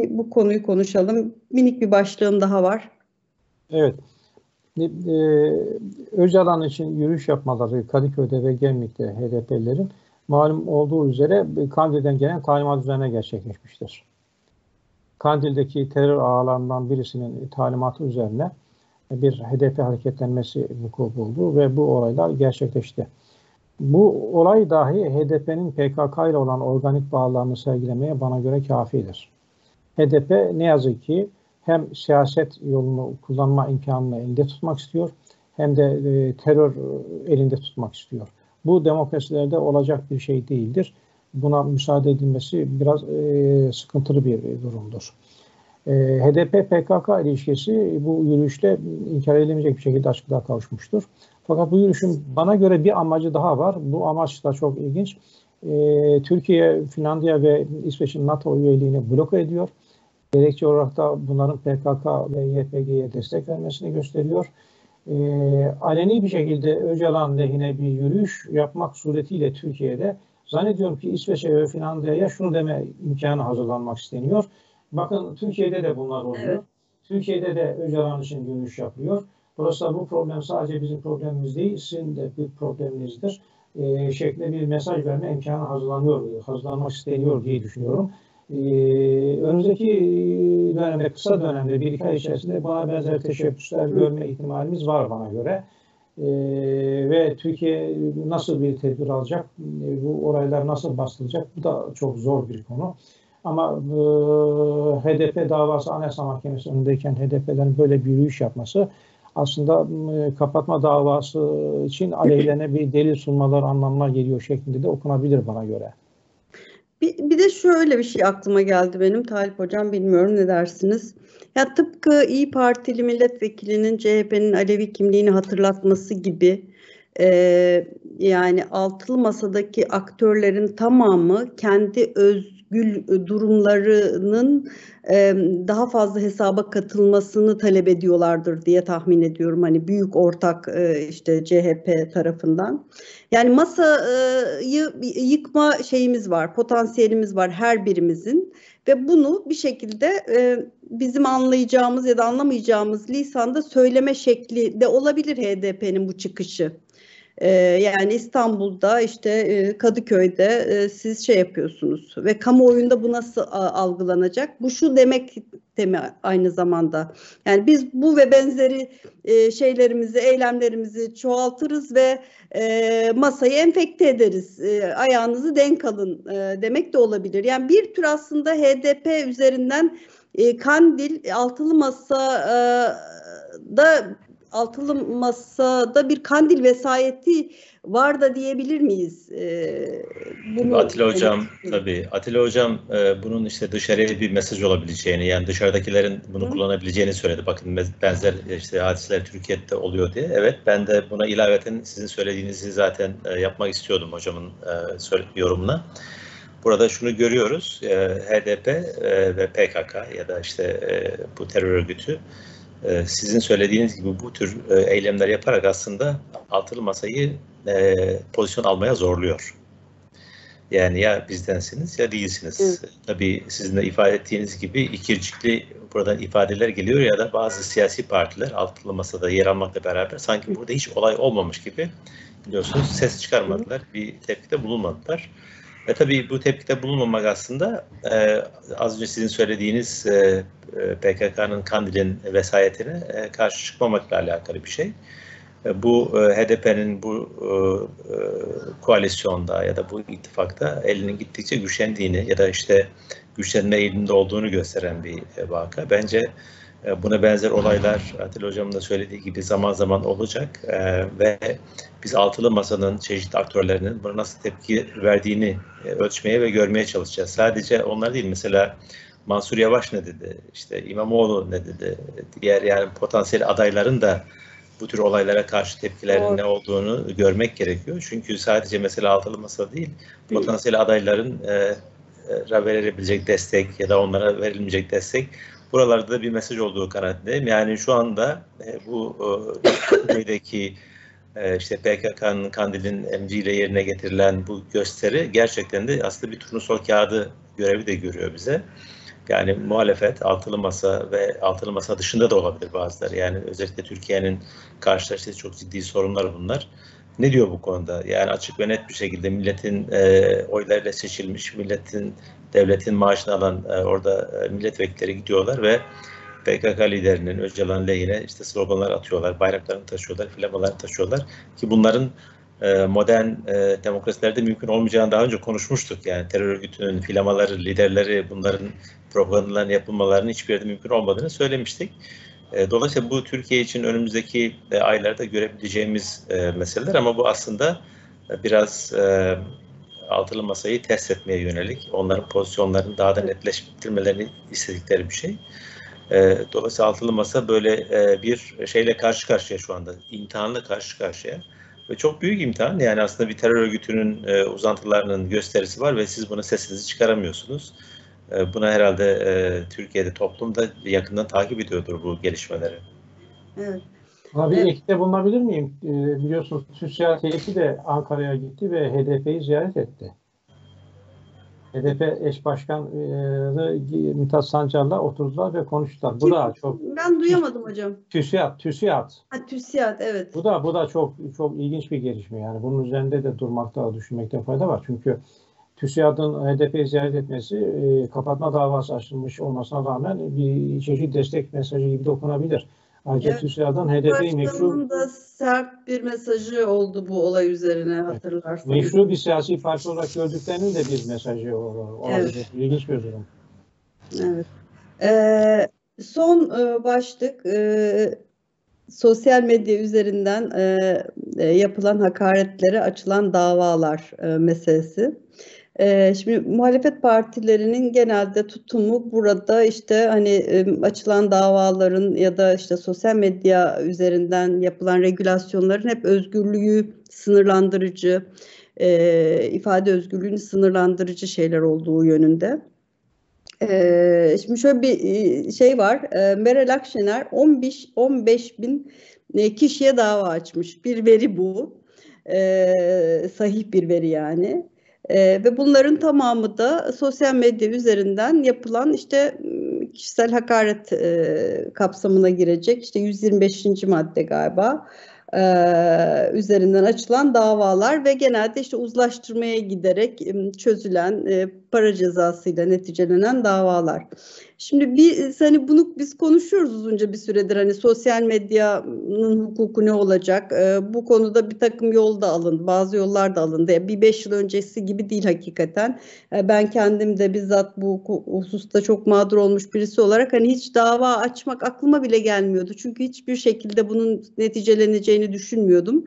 A: bu konuyu konuşalım. Minik bir başlığım daha var.
B: Evet. E, Öcalan için yürüyüş yapmaları Kadıköy'de ve Gemlik'te HDP'lerin malum olduğu üzere Kandil'den gelen talimat üzerine gerçekleşmiştir. Kandil'deki terör ağlarından birisinin talimatı üzerine bir HDP hareketlenmesi vuku buldu ve bu olaylar gerçekleşti. Bu olay dahi HDP'nin PKK ile olan organik bağlarını sergilemeye bana göre kafidir. HDP ne yazık ki hem siyaset yolunu kullanma imkanını elinde tutmak istiyor hem de e, terör elinde tutmak istiyor. Bu demokrasilerde olacak bir şey değildir. Buna müsaade edilmesi biraz e, sıkıntılı bir durumdur. E, HDP-PKK ilişkisi bu yürüyüşte inkar edilemeyecek bir şekilde açıklığa kavuşmuştur. Fakat bu yürüyüşün bana göre bir amacı daha var. Bu amaç da çok ilginç. E, Türkiye, Finlandiya ve İsveç'in NATO üyeliğini bloke ediyor. Gerekçe olarak da bunların PKK ve YPG'ye destek vermesini gösteriyor. E, aleni bir şekilde Öcalan lehine bir yürüyüş yapmak suretiyle Türkiye'de zannediyorum ki İsveç'e ve Finlandiya'ya şunu deme imkanı hazırlanmak isteniyor. Bakın Türkiye'de de bunlar oluyor. Evet. Türkiye'de de Öcalan için yürüyüş yapıyor. Dolayısıyla bu problem sadece bizim problemimiz değil, sizin de bir probleminizdir. E, şeklinde bir mesaj verme imkanı hazırlanıyor, hazırlanmak isteniyor diye düşünüyorum. E, önümüzdeki dönemde, kısa dönemde, bir iki ay içerisinde bana benzer teşebbüsler görme ihtimalimiz var bana göre. E, ve Türkiye nasıl bir tedbir alacak, e, bu olaylar nasıl bastırılacak, bu da çok zor bir konu. Ama e, HDP davası Anayasa Mahkemesi önündeyken HDP'lerin böyle bir yürüyüş yapması aslında e, kapatma davası için aleyhlerine bir delil sunmalar anlamına geliyor şeklinde de okunabilir bana göre.
A: Bir, bir de şöyle bir şey aklıma geldi benim Talip Hocam bilmiyorum ne dersiniz? Ya tıpkı İyi Partili milletvekilinin CHP'nin Alevi kimliğini hatırlatması gibi e, yani altılı masadaki aktörlerin tamamı kendi öz gül durumlarının daha fazla hesaba katılmasını talep ediyorlardır diye tahmin ediyorum. Hani büyük ortak işte CHP tarafından. Yani masayı yıkma şeyimiz var, potansiyelimiz var her birimizin ve bunu bir şekilde bizim anlayacağımız ya da anlamayacağımız lisanda söyleme şekli de olabilir HDP'nin bu çıkışı. Ee, yani İstanbul'da işte e, Kadıköy'de e, siz şey yapıyorsunuz ve kamuoyunda bu nasıl algılanacak? Bu şu demek de mi aynı zamanda? Yani biz bu ve benzeri e, şeylerimizi, eylemlerimizi çoğaltırız ve masayı enfekte ederiz. ayağınızı denk alın demek de olabilir. Yani bir tür aslında HDP üzerinden Kandil altılı masa da altılı masada bir kandil vesayeti var da diyebilir miyiz?
C: Ee, bunu Atilla Hocam evet. tabii. Atilla Hocam e, bunun işte dışarıya bir mesaj olabileceğini yani dışarıdakilerin bunu Hı. kullanabileceğini söyledi. Bakın benzer işte hadiseler Türkiye'de oluyor diye. Evet ben de buna ilaveten sizin söylediğinizi zaten e, yapmak istiyordum hocamın e, yorumuna. burada şunu görüyoruz. E, HDP e, ve PKK ya da işte e, bu terör örgütü sizin söylediğiniz gibi bu tür e, eylemler yaparak aslında altılı masayı e, pozisyon almaya zorluyor. Yani ya bizdensiniz ya değilsiniz. Evet. Tabii sizin de ifade ettiğiniz gibi ikircikli buradan ifadeler geliyor ya da bazı siyasi partiler altılı masada yer almakla beraber sanki burada hiç olay olmamış gibi biliyorsunuz ses çıkarmadılar, bir tepkide bulunmadılar. Ve tabii bu tepkide bulunmamak aslında e, az önce sizin söylediğiniz e, e PKK'nın Kandil'in vesayetine e, karşı çıkmamakla alakalı bir şey. E, bu e, HDP'nin bu e, e, koalisyonda ya da bu ittifakta elinin gittikçe güçlendiğini ya da işte güçlenme eğiliminde olduğunu gösteren bir e, vaka. Bence buna benzer olaylar Atilla Hocam'ın da söylediği gibi zaman zaman olacak. E, ve biz altılı masanın çeşitli aktörlerinin buna nasıl tepki verdiğini e, ölçmeye ve görmeye çalışacağız. Sadece onlar değil mesela Mansur Yavaş ne dedi, işte İmamoğlu ne dedi, diğer yani potansiyel adayların da bu tür olaylara karşı tepkilerin ne olduğunu görmek gerekiyor. Çünkü sadece mesela altılı masa değil, potansiyel adayların e, e, verilebilecek destek ya da onlara verilmeyecek destek buralarda da bir mesaj olduğu kanaatindeyim. Yani şu anda e, bu Türkiye'deki e, işte PKK'nın Kandil'in emriyle yerine getirilen bu gösteri gerçekten de aslında bir turnusol kağıdı görevi de görüyor bize. Yani muhalefet, altılı masa ve altılı masa dışında da olabilir bazıları. Yani özellikle Türkiye'nin karşılaştığı çok ciddi sorunlar bunlar. Ne diyor bu konuda? Yani açık ve net bir şekilde milletin e, oylarıyla seçilmiş, milletin, devletin maaşını alan e, orada e, milletvekilleri gidiyorlar ve PKK liderinin Öcalan lehine işte sloganlar atıyorlar, bayraklarını taşıyorlar, flamalarını taşıyorlar ki bunların e, modern e, demokrasilerde mümkün olmayacağını daha önce konuşmuştuk. Yani terör örgütünün filamaları, liderleri bunların propagandalarının yapılmalarının hiçbir yerde mümkün olmadığını söylemiştik. E, dolayısıyla bu Türkiye için önümüzdeki e, aylarda görebileceğimiz e, meseleler ama bu aslında biraz altılı masayı test etmeye yönelik, onların pozisyonlarını daha da netleştirmelerini istedikleri bir şey. Dolayısıyla altılı masa böyle bir şeyle karşı karşıya şu anda, imtihanla karşı karşıya. Ve çok büyük imtihan. Yani aslında bir terör örgütünün uzantılarının gösterisi var ve siz buna sesinizi çıkaramıyorsunuz. E, buna herhalde e, Türkiye'de toplum da yakından takip ediyordur bu gelişmeleri.
B: Evet. Abi evet. ekte bulunabilir miyim? E, biliyorsunuz TÜSİAD heyeti de Ankara'ya gitti ve HDP'yi ziyaret etti. HDP eş başkanı Mithat Sancar'la oturdular ve konuştular. Bu da çok
A: Ben duyamadım hocam.
B: TÜSİAD, TÜSİAD.
A: Ha TÜSİAD evet.
B: Bu da bu da çok çok ilginç bir gelişme yani. Bunun üzerinde de durmakta, düşünmekte fayda var. Çünkü TÜSİAD'ın HDP'yi ziyaret etmesi e, kapatma davası açılmış olmasına rağmen bir çeşit destek mesajı gibi dokunabilir. Ayrıca evet. TÜSİAD'ın HDP'yi meşru...
A: da sert bir mesajı oldu bu olay üzerine hatırlarsanız.
B: Meşru bir siyasi parti olarak gördüklerinin de bir mesajı olabilir. Evet. İlginç bir durum.
A: Evet. Ee, son e, başlık e, sosyal medya üzerinden e, yapılan hakaretlere açılan davalar e, meselesi. Ee, şimdi muhalefet partilerinin genelde tutumu burada işte hani açılan davaların ya da işte sosyal medya üzerinden yapılan regülasyonların hep özgürlüğü sınırlandırıcı, e, ifade özgürlüğünü sınırlandırıcı şeyler olduğu yönünde. Ee, şimdi şöyle bir şey var. Meral Akşener 15 15 bin kişiye dava açmış. Bir veri bu. Ee, sahih bir veri yani. E, ve bunların tamamı da sosyal medya üzerinden yapılan işte kişisel hakaret e, kapsamına girecek. İşte 125. madde galiba e, üzerinden açılan davalar ve genelde işte uzlaştırmaya giderek çözülen e, para cezasıyla neticelenen davalar. Şimdi bir hani bunu biz konuşuyoruz uzunca bir süredir hani sosyal medyanın hukuku ne olacak? Ee, bu konuda bir takım yol da alındı. Bazı yollar da alındı. Bir beş yıl öncesi gibi değil hakikaten. Ee, ben kendim de bizzat bu hususta çok mağdur olmuş birisi olarak hani hiç dava açmak aklıma bile gelmiyordu. Çünkü hiçbir şekilde bunun neticeleneceğini düşünmüyordum.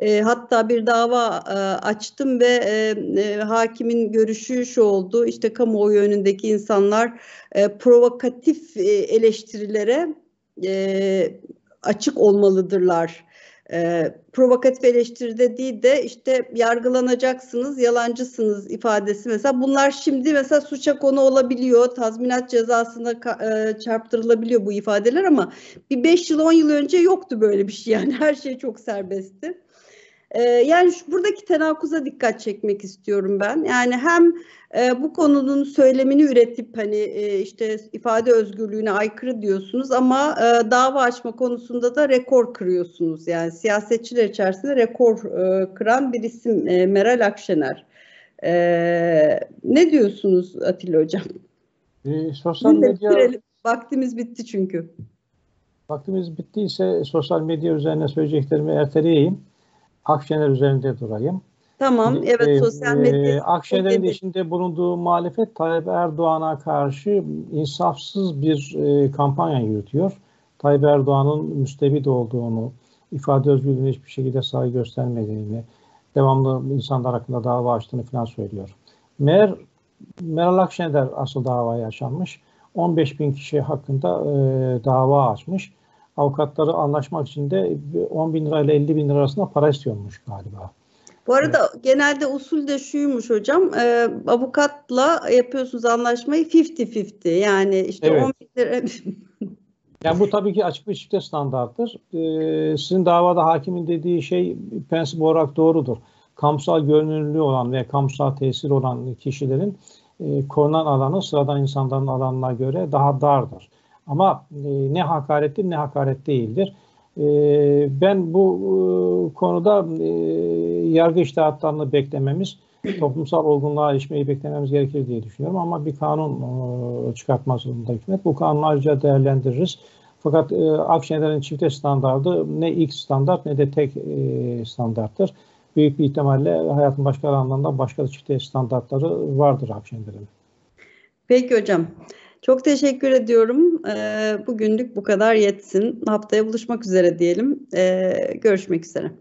A: E, hatta bir dava e, açtım ve e, e, hakimin görüşü şu oldu. İşte kamuoyu önündeki insanlar e, provokatif e, eleştirilere e, açık olmalıdırlar e, provokatif eleştiride değil de işte yargılanacaksınız, yalancısınız ifadesi mesela bunlar şimdi mesela suça konu olabiliyor, tazminat cezasına e, çarptırılabiliyor bu ifadeler ama bir 5 yıl 10 yıl önce yoktu böyle bir şey yani her şey çok serbestti. E, yani şu, buradaki tenakuza dikkat çekmek istiyorum ben. Yani hem e, bu konunun söylemini üretip hani e, işte ifade özgürlüğüne aykırı diyorsunuz ama e, dava açma konusunda da rekor kırıyorsunuz. Yani siyasetçiler içerisinde rekor e, kıran bir isim e, Meral Akşener. E, ne diyorsunuz Atilla Hocam?
B: E, sosyal medya... Bitirelim.
A: Vaktimiz bitti çünkü.
B: Vaktimiz bittiyse sosyal medya üzerine söyleyeceklerimi erteleyeyim. Akşener üzerinde durayım.
A: Tamam, evet e, sosyal medya.
B: E, Akşener'in içinde bulunduğu muhalefet Tayyip Erdoğan'a karşı insafsız bir e, kampanya yürütüyor. Tayyip Erdoğan'ın müstebit olduğunu, ifade özgürlüğüne hiçbir şekilde saygı göstermediğini, devamlı insanlar hakkında dava açtığını falan söylüyor. Meğer Meral Akşener asıl davaya yaşanmış. 15 bin kişi hakkında e, dava açmış. Avukatları anlaşmak için de 10 bin lira ile 50 bin lira arasında para istiyormuş galiba.
A: Bu arada evet. genelde usul de şuymuş hocam. E, avukatla yapıyorsunuz anlaşmayı 50-50. Yani işte evet. 10 bin lira...
B: yani bu tabii ki açık bir çifte standarttır. Ee, sizin davada hakimin dediği şey prensip olarak doğrudur. Kamusal görünürlüğü olan ve kamusal tesir olan kişilerin e, korunan alanı sıradan insanların alanına göre daha dardır. Ama e, ne hakarettir ne hakaret değildir. E, ben bu e, konuda e, yargı iştahatlarını beklememiz, toplumsal olgunluğa erişmeyi beklememiz gerekir diye düşünüyorum. Ama bir kanun e, çıkartmaz zorunda hükümet. Bu kanunu ayrıca değerlendiririz. Fakat e, Akşener'in çifte standardı ne ilk standart ne de tek e, standarttır. Büyük bir ihtimalle hayatın başka alanlarında başka çifte standartları vardır Akşener'in.
A: Peki hocam. Çok teşekkür ediyorum. Bugünlük bu kadar yetsin. Haftaya buluşmak üzere diyelim. Görüşmek üzere.